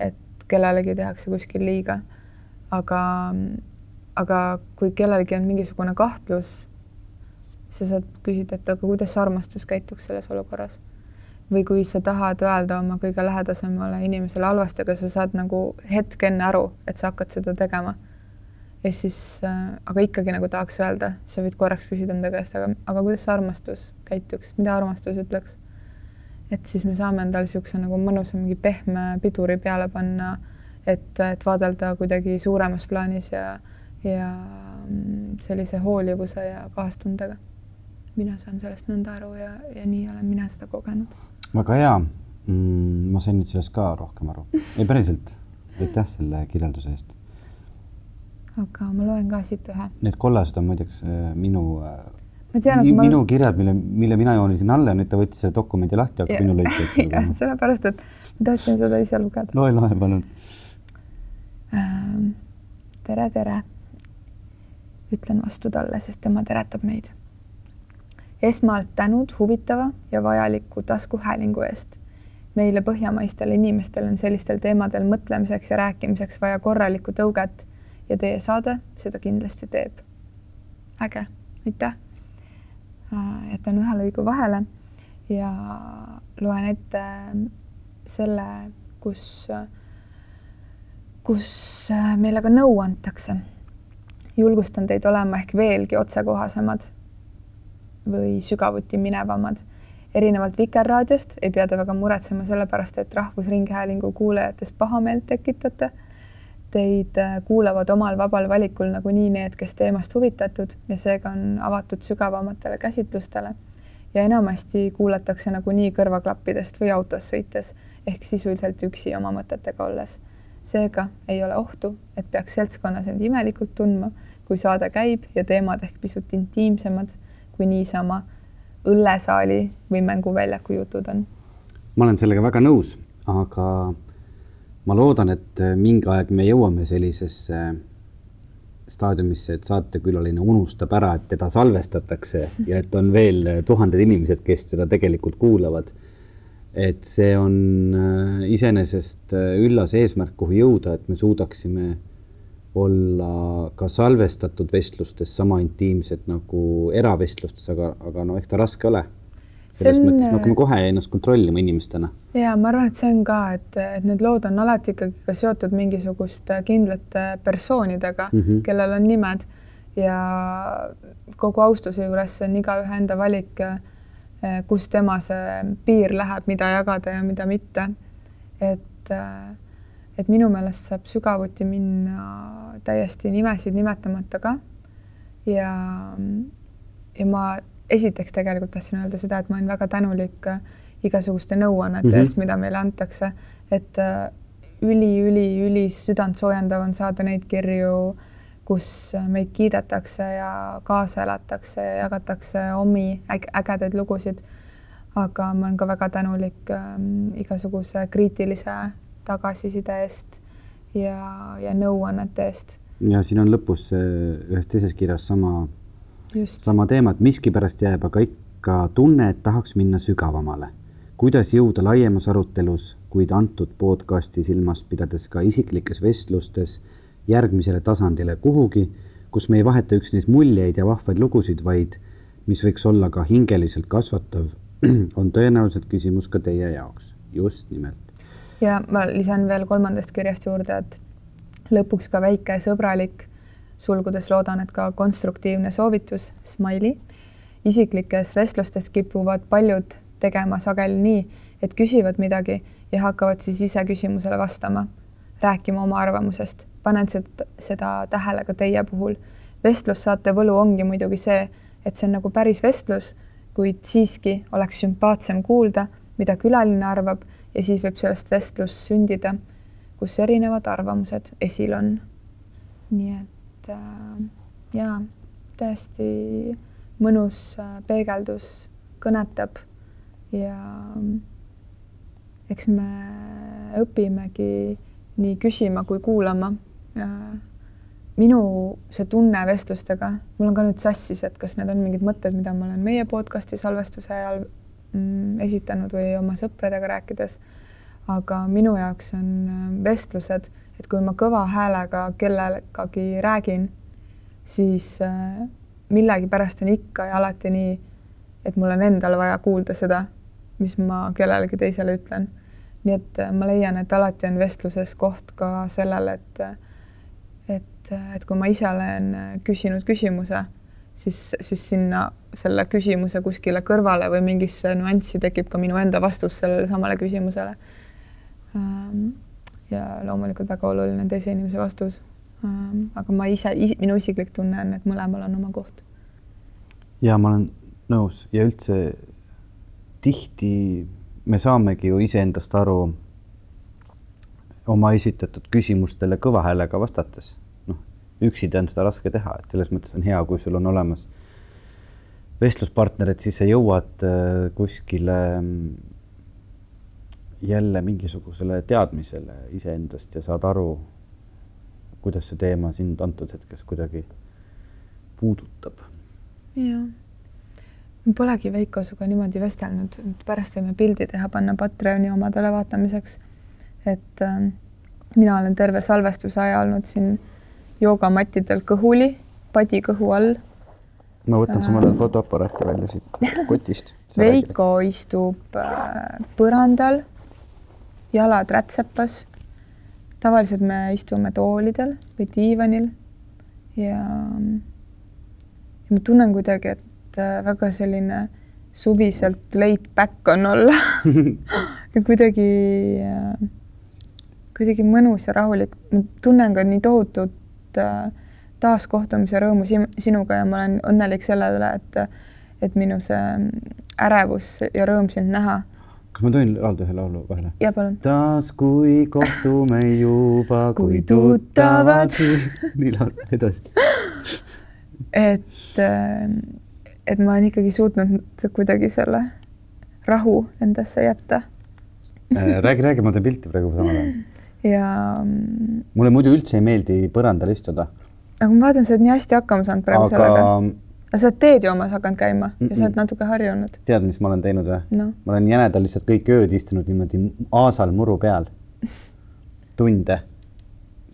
S1: et kellelegi tehakse kuskil liiga. aga, aga kui kellelgi on mingisugune kahtlus, sa saad küsida, et aga kuidas armastus käituks selles olukorras. või kui sa tahad öelda oma kõige lähedasemale inimesele halvasti, aga sa saad nagu hetk enne aru, et sa hakkad seda tegema. ja siis äh,, aga ikkagi nagu tahaks öelda, sa võid korraks küsida enda käest, aga, aga kuidas see armastus käituks, mida armastus ütleks? et siis me saame endale niisuguse nagu mõnusa mingi pehme piduri peale panna, et, et vaadelda kuidagi suuremas plaanis ja, ja mm, sellise hoolivuse ja kaastundega mina saan sellest nõnda aru ja, ja nii olen mina seda kogenud.
S3: väga hea mm,. ma sain nüüd sellest ka rohkem aru. ei, päriselt. aitäh selle kirjelduse eest.
S1: aga ma loen ka siit ühe.
S3: Need kollased on muideks äh, minu äh,
S1: ma tean,
S3: et ma... minu kirjad, mille, mille mina joonisin alla ja nüüd ta võttis selle dokumendi lahti, hakkab minu lõike ette
S1: lugema. sellepärast, et ma tahtsin seda ise lugeda.
S3: loe, loe palun
S1: ähm,. tere, tere. Ütlen vastu talle, sest tema teretab meid esmalt tänud huvitava ja vajaliku taskuhäälingu eest. meile põhjamaistele inimestele on sellistel teemadel mõtlemiseks ja rääkimiseks vaja korralikku tõuget ja teie saade seda kindlasti teeb. äge, aitäh. Äh, jätan ühe lõigu vahele ja loen ette selle, kus, kus meile ka nõu antakse. Julgustan teid olema ehk veelgi otsekohasemad või sügavuti minevamad. erinevalt Vikerraadiost ei pea te väga muretsema selle pärast, et Rahvusringhäälingu kuulajates pahameelt tekitate. Teid äh, kuulavad omal vabal valikul nagunii need, kes teemast huvitatud ja seega on avatud sügavamatele käsitlustele. ja enamasti kuulatakse nagunii kõrvaklappidest või autos sõites ehk sisuliselt üksi oma mõtetega olles. seega ei ole ohtu, et peaks seltskonnas end imelikult tundma, kui saade käib ja teemad ehk pisut intiimsemad kui niisama õllesaali või mänguväljaku jutud on.
S3: ma olen sellega väga nõus, aga ma loodan, et mingi aeg me jõuame sellisesse staadiumisse, et saatekülaline unustab ära, et teda salvestatakse ja et on veel tuhanded inimesed, kes seda tegelikult kuulavad. et see on äh, iseenesest äh, üllas eesmärk, kuhu jõuda, et me suudaksime olla ka salvestatud vestlustes sama intiimsed nagu eravestlustes, aga, aga no eks ta raske ole. selles on... mõttes me hakkame kohe ennast kontrollima inimestena.
S1: ja ma arvan, et see on ka, et, et need lood on alati ikkagi ka seotud mingisuguste kindlate persoonidega mm, -hmm. kellel on nimed ja kogu austuse juures see on igaühe enda valik, eh, kus tema see piir läheb, mida jagada ja mida mitte. et äh, et minu meelest saab sügavuti minna täiesti nimesid nimetamata ka. ja, ja ma esiteks tegelikult tahtsin öelda seda, et ma olen väga tänulik igasuguste nõuannete mm -hmm. eest, mida meile antakse, et üli-üli-üli äh, südantsoojendav on saada neid kirju, kus meid kiidetakse ja kaasa elatakse ja jagatakse omi ägedaid lugusid. aga ma olen ka väga tänulik äh, igasuguse kriitilise tagasiside eest ja, ja nõuannete eest.
S3: ja siin on lõpus ühes teises kirjas sama, sama teema, et miskipärast jääb aga ikka tunne, et tahaks minna sügavamale. kuidas jõuda laiemas arutelus, kuid antud podcasti silmas pidades ka isiklikes vestlustes järgmisele tasandile kuhugi, kus me ei vaheta üksnes muljeid ja vahvaid lugusid, vaid mis võiks olla ka hingeliselt kasvatav, on tõenäoliselt küsimus ka teie jaoks. just nimelt
S1: ja ma lisan veel kolmandast kirjast juurde, et lõpuks ka väike sõbralik, sulgudes loodan, et ka konstruktiivne soovitus, smiley. isiklikes vestlustes kipuvad paljud tegema sageli nii, et küsivad midagi ja hakkavad siis ise küsimusele vastama, rääkima oma arvamusest. panen seda, tähele ka teie puhul. vestlussaate võlu ongi muidugi see, et see on nagu päris vestlus, kuid siiski oleks sümpaatsem kuulda, mida külaline arvab ja siis võib sellest vestlus sündida, kus erinevad arvamused esil on. nii et äh, jaa, täiesti mõnus äh, peegeldus kõnetab ja eks me õpimegi nii küsima kui kuulama. minu see tunne vestlustega, mul on ka nüüd sassis, et kas need on mingid mõtted, mida ma olen meie podcast'i salvestuse ajal esitanud või oma sõpradega rääkides. aga minu jaoks on äh, vestlused, et kui ma kõva häälega kellegagi räägin, siis äh, millegipärast on ikka ja alati nii, et mul on endal vaja kuulda seda, mis ma kellelegi teisele ütlen. nii et äh, ma leian, et alati on vestluses koht ka sellele, et et, et kui ma ise olen küsinud küsimuse, siis, siis sinna selle küsimuse kuskile kõrvale või mingisse nüanssi tekib ka minu enda vastus sellele samale küsimusele. Ähm, ja loomulikult väga oluline teise inimese vastus. Ähm, aga ma ise, minu isiklik tunne on, et mõlemal on oma koht.
S3: ja ma olen nõus ja üldse tihti me saamegi ju iseendast aru oma esitatud küsimustele kõva häälega vastates. Üksiti on seda raske teha, et selles mõttes on hea, kui sul on olemas vestluspartner, et siis sa jõuad äh, kuskile mm, jälle mingisugusele teadmisele iseendast ja saad aru, kuidas see teema sind antud hetkes kuidagi puudutab.
S1: jah, polegi Veiko sinuga niimoodi vestelnud, pärast võime pildi teha, panna Patreoni omadele vaatamiseks. et äh, mina olen terve salvestuse aja olnud siin joogamattidel kõhuli, padi kõhu all
S3: ma võtan samal ajal fotoaparaati välja siit kotist.
S1: Veiko istub äh, põrandal, jalad rätsepas. tavaliselt me istume toolidel või diivanil ja, ja ma tunnen kuidagi, et äh, väga selline suviselt laid back on olla ja kuidagi, äh, kuidagi mõnus ja rahulik. ma tunnen ka nii tohutut äh, taaskohtumise rõõmu sinuga ja ma olen õnnelik selle üle, et, et minu see ärevus ja rõõm sind näha.
S3: kas ma tohin laulda ühe laulu vahele?
S1: jaa, palun.
S3: taas, kui kohtume juba, kui tuttavad nii laul, edasi.
S1: et, et ma olen ikkagi suutnud kuidagi selle rahu endasse jätta
S3: äh, räägi, räägi, ma teen pilti praegu samal ajal.
S1: Ja.
S3: mulle muidu üldse ei meeldi põrandal istuda
S1: aga ma vaatan, sa oled nii hästi hakkama saanud praegu aga... sellega. aga sa oled teedjoomas hakanud käima ja sa oled natuke harjunud.
S3: tead, mis ma olen teinud või no.? ma olen jänedal lihtsalt kõik ööd istunud niimoodi aasal muru peal. tunde.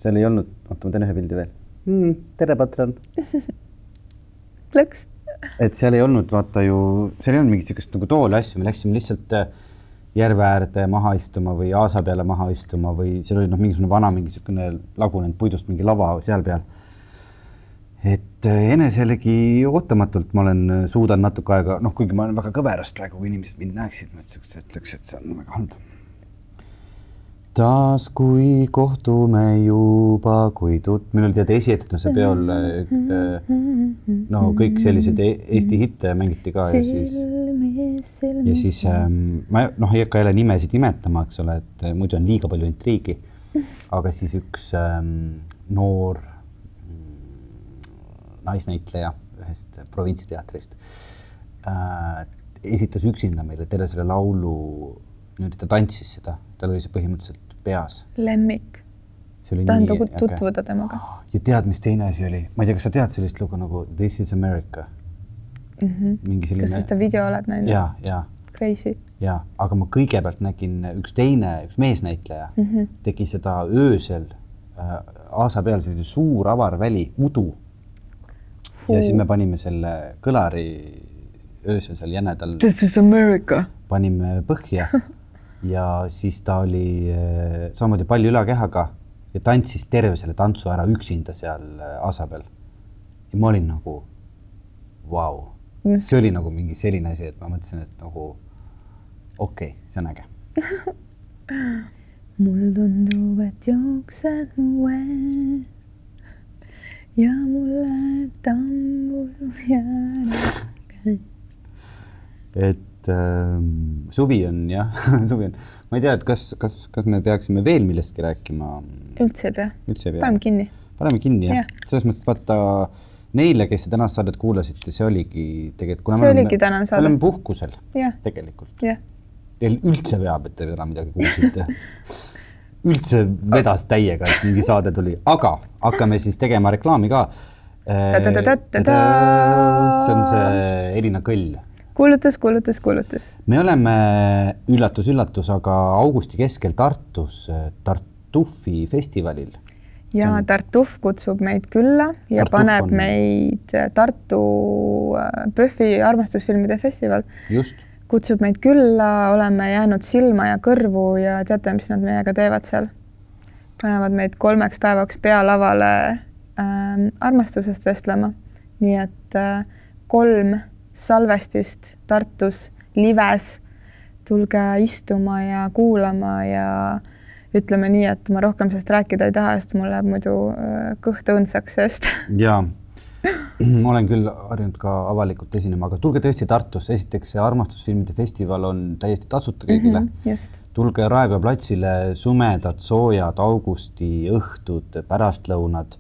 S3: seal ei olnud, oota, ma teen ühe pildi veel mm,. tere, patron
S1: Lõks.
S3: et seal ei olnud, vaata ju, seal ei olnud mingit niisugust nagu tooli asju, me läksime lihtsalt äh, järve äärde maha istuma või aasa peale maha istuma või seal oli noh, mingisugune vana mingi niisugune lagunenud puidust mingi lava seal peal et äh, eneselegi ootamatult ma olen, äh, suudan natuke aega, noh, kuigi ma olen väga kõveras praegu, kui inimesed mind näeksid, ma ütleks, ütleks, et see on väga halb. Taas, kui kohtume juba, kui tut-, meil oli tead esietenduse peol äh, no kõik selliseid e-, Eesti hitte mängiti ka ja siis, ja siis ähm, ma noh, ei hakka jälle nimesid nimetama, eks ole, et muidu on liiga palju intriigi. aga siis üks ähm, noor naisnäitleja ühest provintsiteatrist äh, esitas üksinda meile terve selle laulu, niimoodi ta tantsis seda, tal oli see põhimõtteliselt peas.
S1: lemmik. tahan nii, tutvuda okay. temaga.
S3: ja tead, mis teine asi oli, ma ei tea, kas sa tead sellist lugu nagu This is America
S1: mm? -hmm. mingi selline. kas sa seda video oled näinud?
S3: ja, ja.
S1: Crazy.
S3: ja, aga ma kõigepealt nägin üks teine, üks meesnäitleja mm -hmm. tegi seda öösel äh, aasa peal, selline suur avar väli, udu ja siis me panime selle kõlari öösel seal jänedal.
S1: This is America.
S3: panime põhja ja siis ta oli eh, samamoodi palli ülakehaga ja tantsis terve selle tantsu ära üksinda seal eh, aasa peal. ja ma olin nagu, vau, see oli nagu mingi selline asi, et ma mõtlesin, et nagu okei okay,, see on äge
S1: mul tundub, et jooksed mu ees ja mulle tambul jääda.
S3: et ähm, suvi on jah suvi on, ma ei tea, et kas, kas, kas me peaksime veel millestki rääkima?
S1: üldse ei pea.
S3: üldse ei pea.
S1: paneme kinni.
S3: paneme kinni jah ja., selles mõttes, et vaata Neile, kes te tänast saadet kuulasite, see oligi tegelikult, kuna
S1: See
S3: me
S1: oligi tänane saade.
S3: me oleme puhkusel
S1: jah,
S3: tegelikult. Teil üldse veab, et te täna midagi kuulsite üldse vedas täiega, et mingi saade tuli, aga hakkame siis tegema reklaami ka.
S1: Ta-ta-ta-ta-ta-ta.
S3: see on see Elina Kõll.
S1: kuulutas, kuulutas, kuulutas.
S3: me oleme üllatus-üllatus, aga augusti keskel Tartus äh, Tartufi festivalil.
S1: ja Tartuf kutsub meid külla ja
S3: Tartuf
S1: paneb
S3: on-
S1: meid Tartu äh, PÖFFi armastusfilmide festival
S3: just,
S1: kutsub meid külla, oleme jäänud silma ja kõrvu ja teate, mis nad meiega teevad seal? panevad meid kolmeks päevaks pealavale ähm, armastusest vestlema. nii et äh, kolm salvestist Tartus lives. tulge istuma ja kuulama ja ütleme nii, et ma rohkem sellest rääkida ei taha, sest mul läheb muidu äh, kõht õõnsaks sellest.
S3: ja ma olen küll harjunud ka avalikult esinema, aga tulge tõesti Tartusse, esiteks see armastusfilmide festival on täiesti tasuta kõigile mm. -hmm. tulge Raekoja platsile, sumedad, soojad augustiõhtud, pärastlõunad.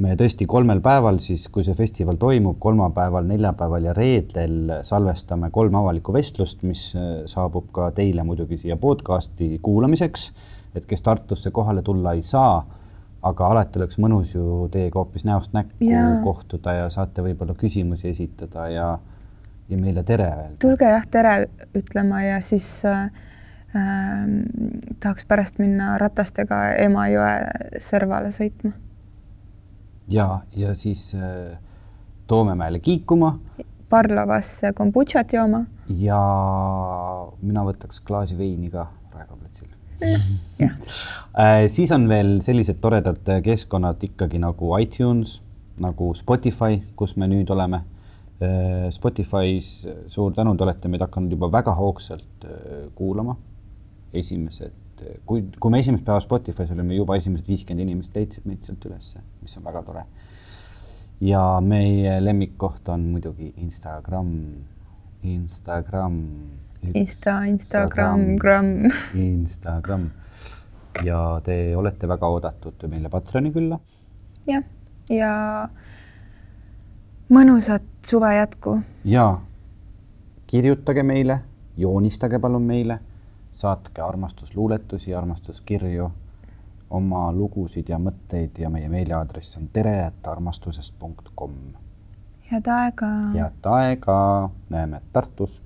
S3: Me tõesti kolmel päeval siis, kui see festival toimub, kolmapäeval, neljapäeval ja reedel salvestame kolm avalikku vestlust, mis äh, saabub ka teile muidugi siia podcasti kuulamiseks. et kes Tartusse kohale tulla ei saa, aga alati oleks mõnus ju teiega hoopis näost näkku
S1: Jaa.
S3: kohtuda ja saate võib-olla küsimusi esitada ja, ja meile tere öelda.
S1: tulge jah tere ütlema ja siis äh, äh, tahaks pärast minna ratastega Emajõe servale sõitma.
S3: Ja, ja siis äh, Toomemäele kiikuma
S1: Parlovasse kombutšat jooma.
S3: ja mina võtaks klaasi veini ka Raekoja platsil.
S1: jah,
S3: siis on veel sellised toredad keskkonnad ikkagi nagu iTunes, nagu Spotify, kus me nüüd oleme. Spotify's suur tänu, te olete meid hakanud juba väga hoogsalt äh, kuulama. esimesed, kui, kui me esimest päeva Spotify's olime, juba esimesed viiskümmend inimest leidsid meid sealt ülesse, mis on väga tore. ja meie lemmikkoht on muidugi Instagram, Instagram.
S1: Insta, Instagram, Gramm.
S3: Instagram ja te olete väga oodatud meile Patreoni külla.
S1: jah, ja mõnusat suve jätku.
S3: ja kirjutage meile, joonistage palun meile, saatke armastusluuletusi, armastuskirju, oma lugusid ja mõtteid ja meie meiliaadress on tere.armastusest.com.
S1: head aega.
S3: head aega, näeme Tartus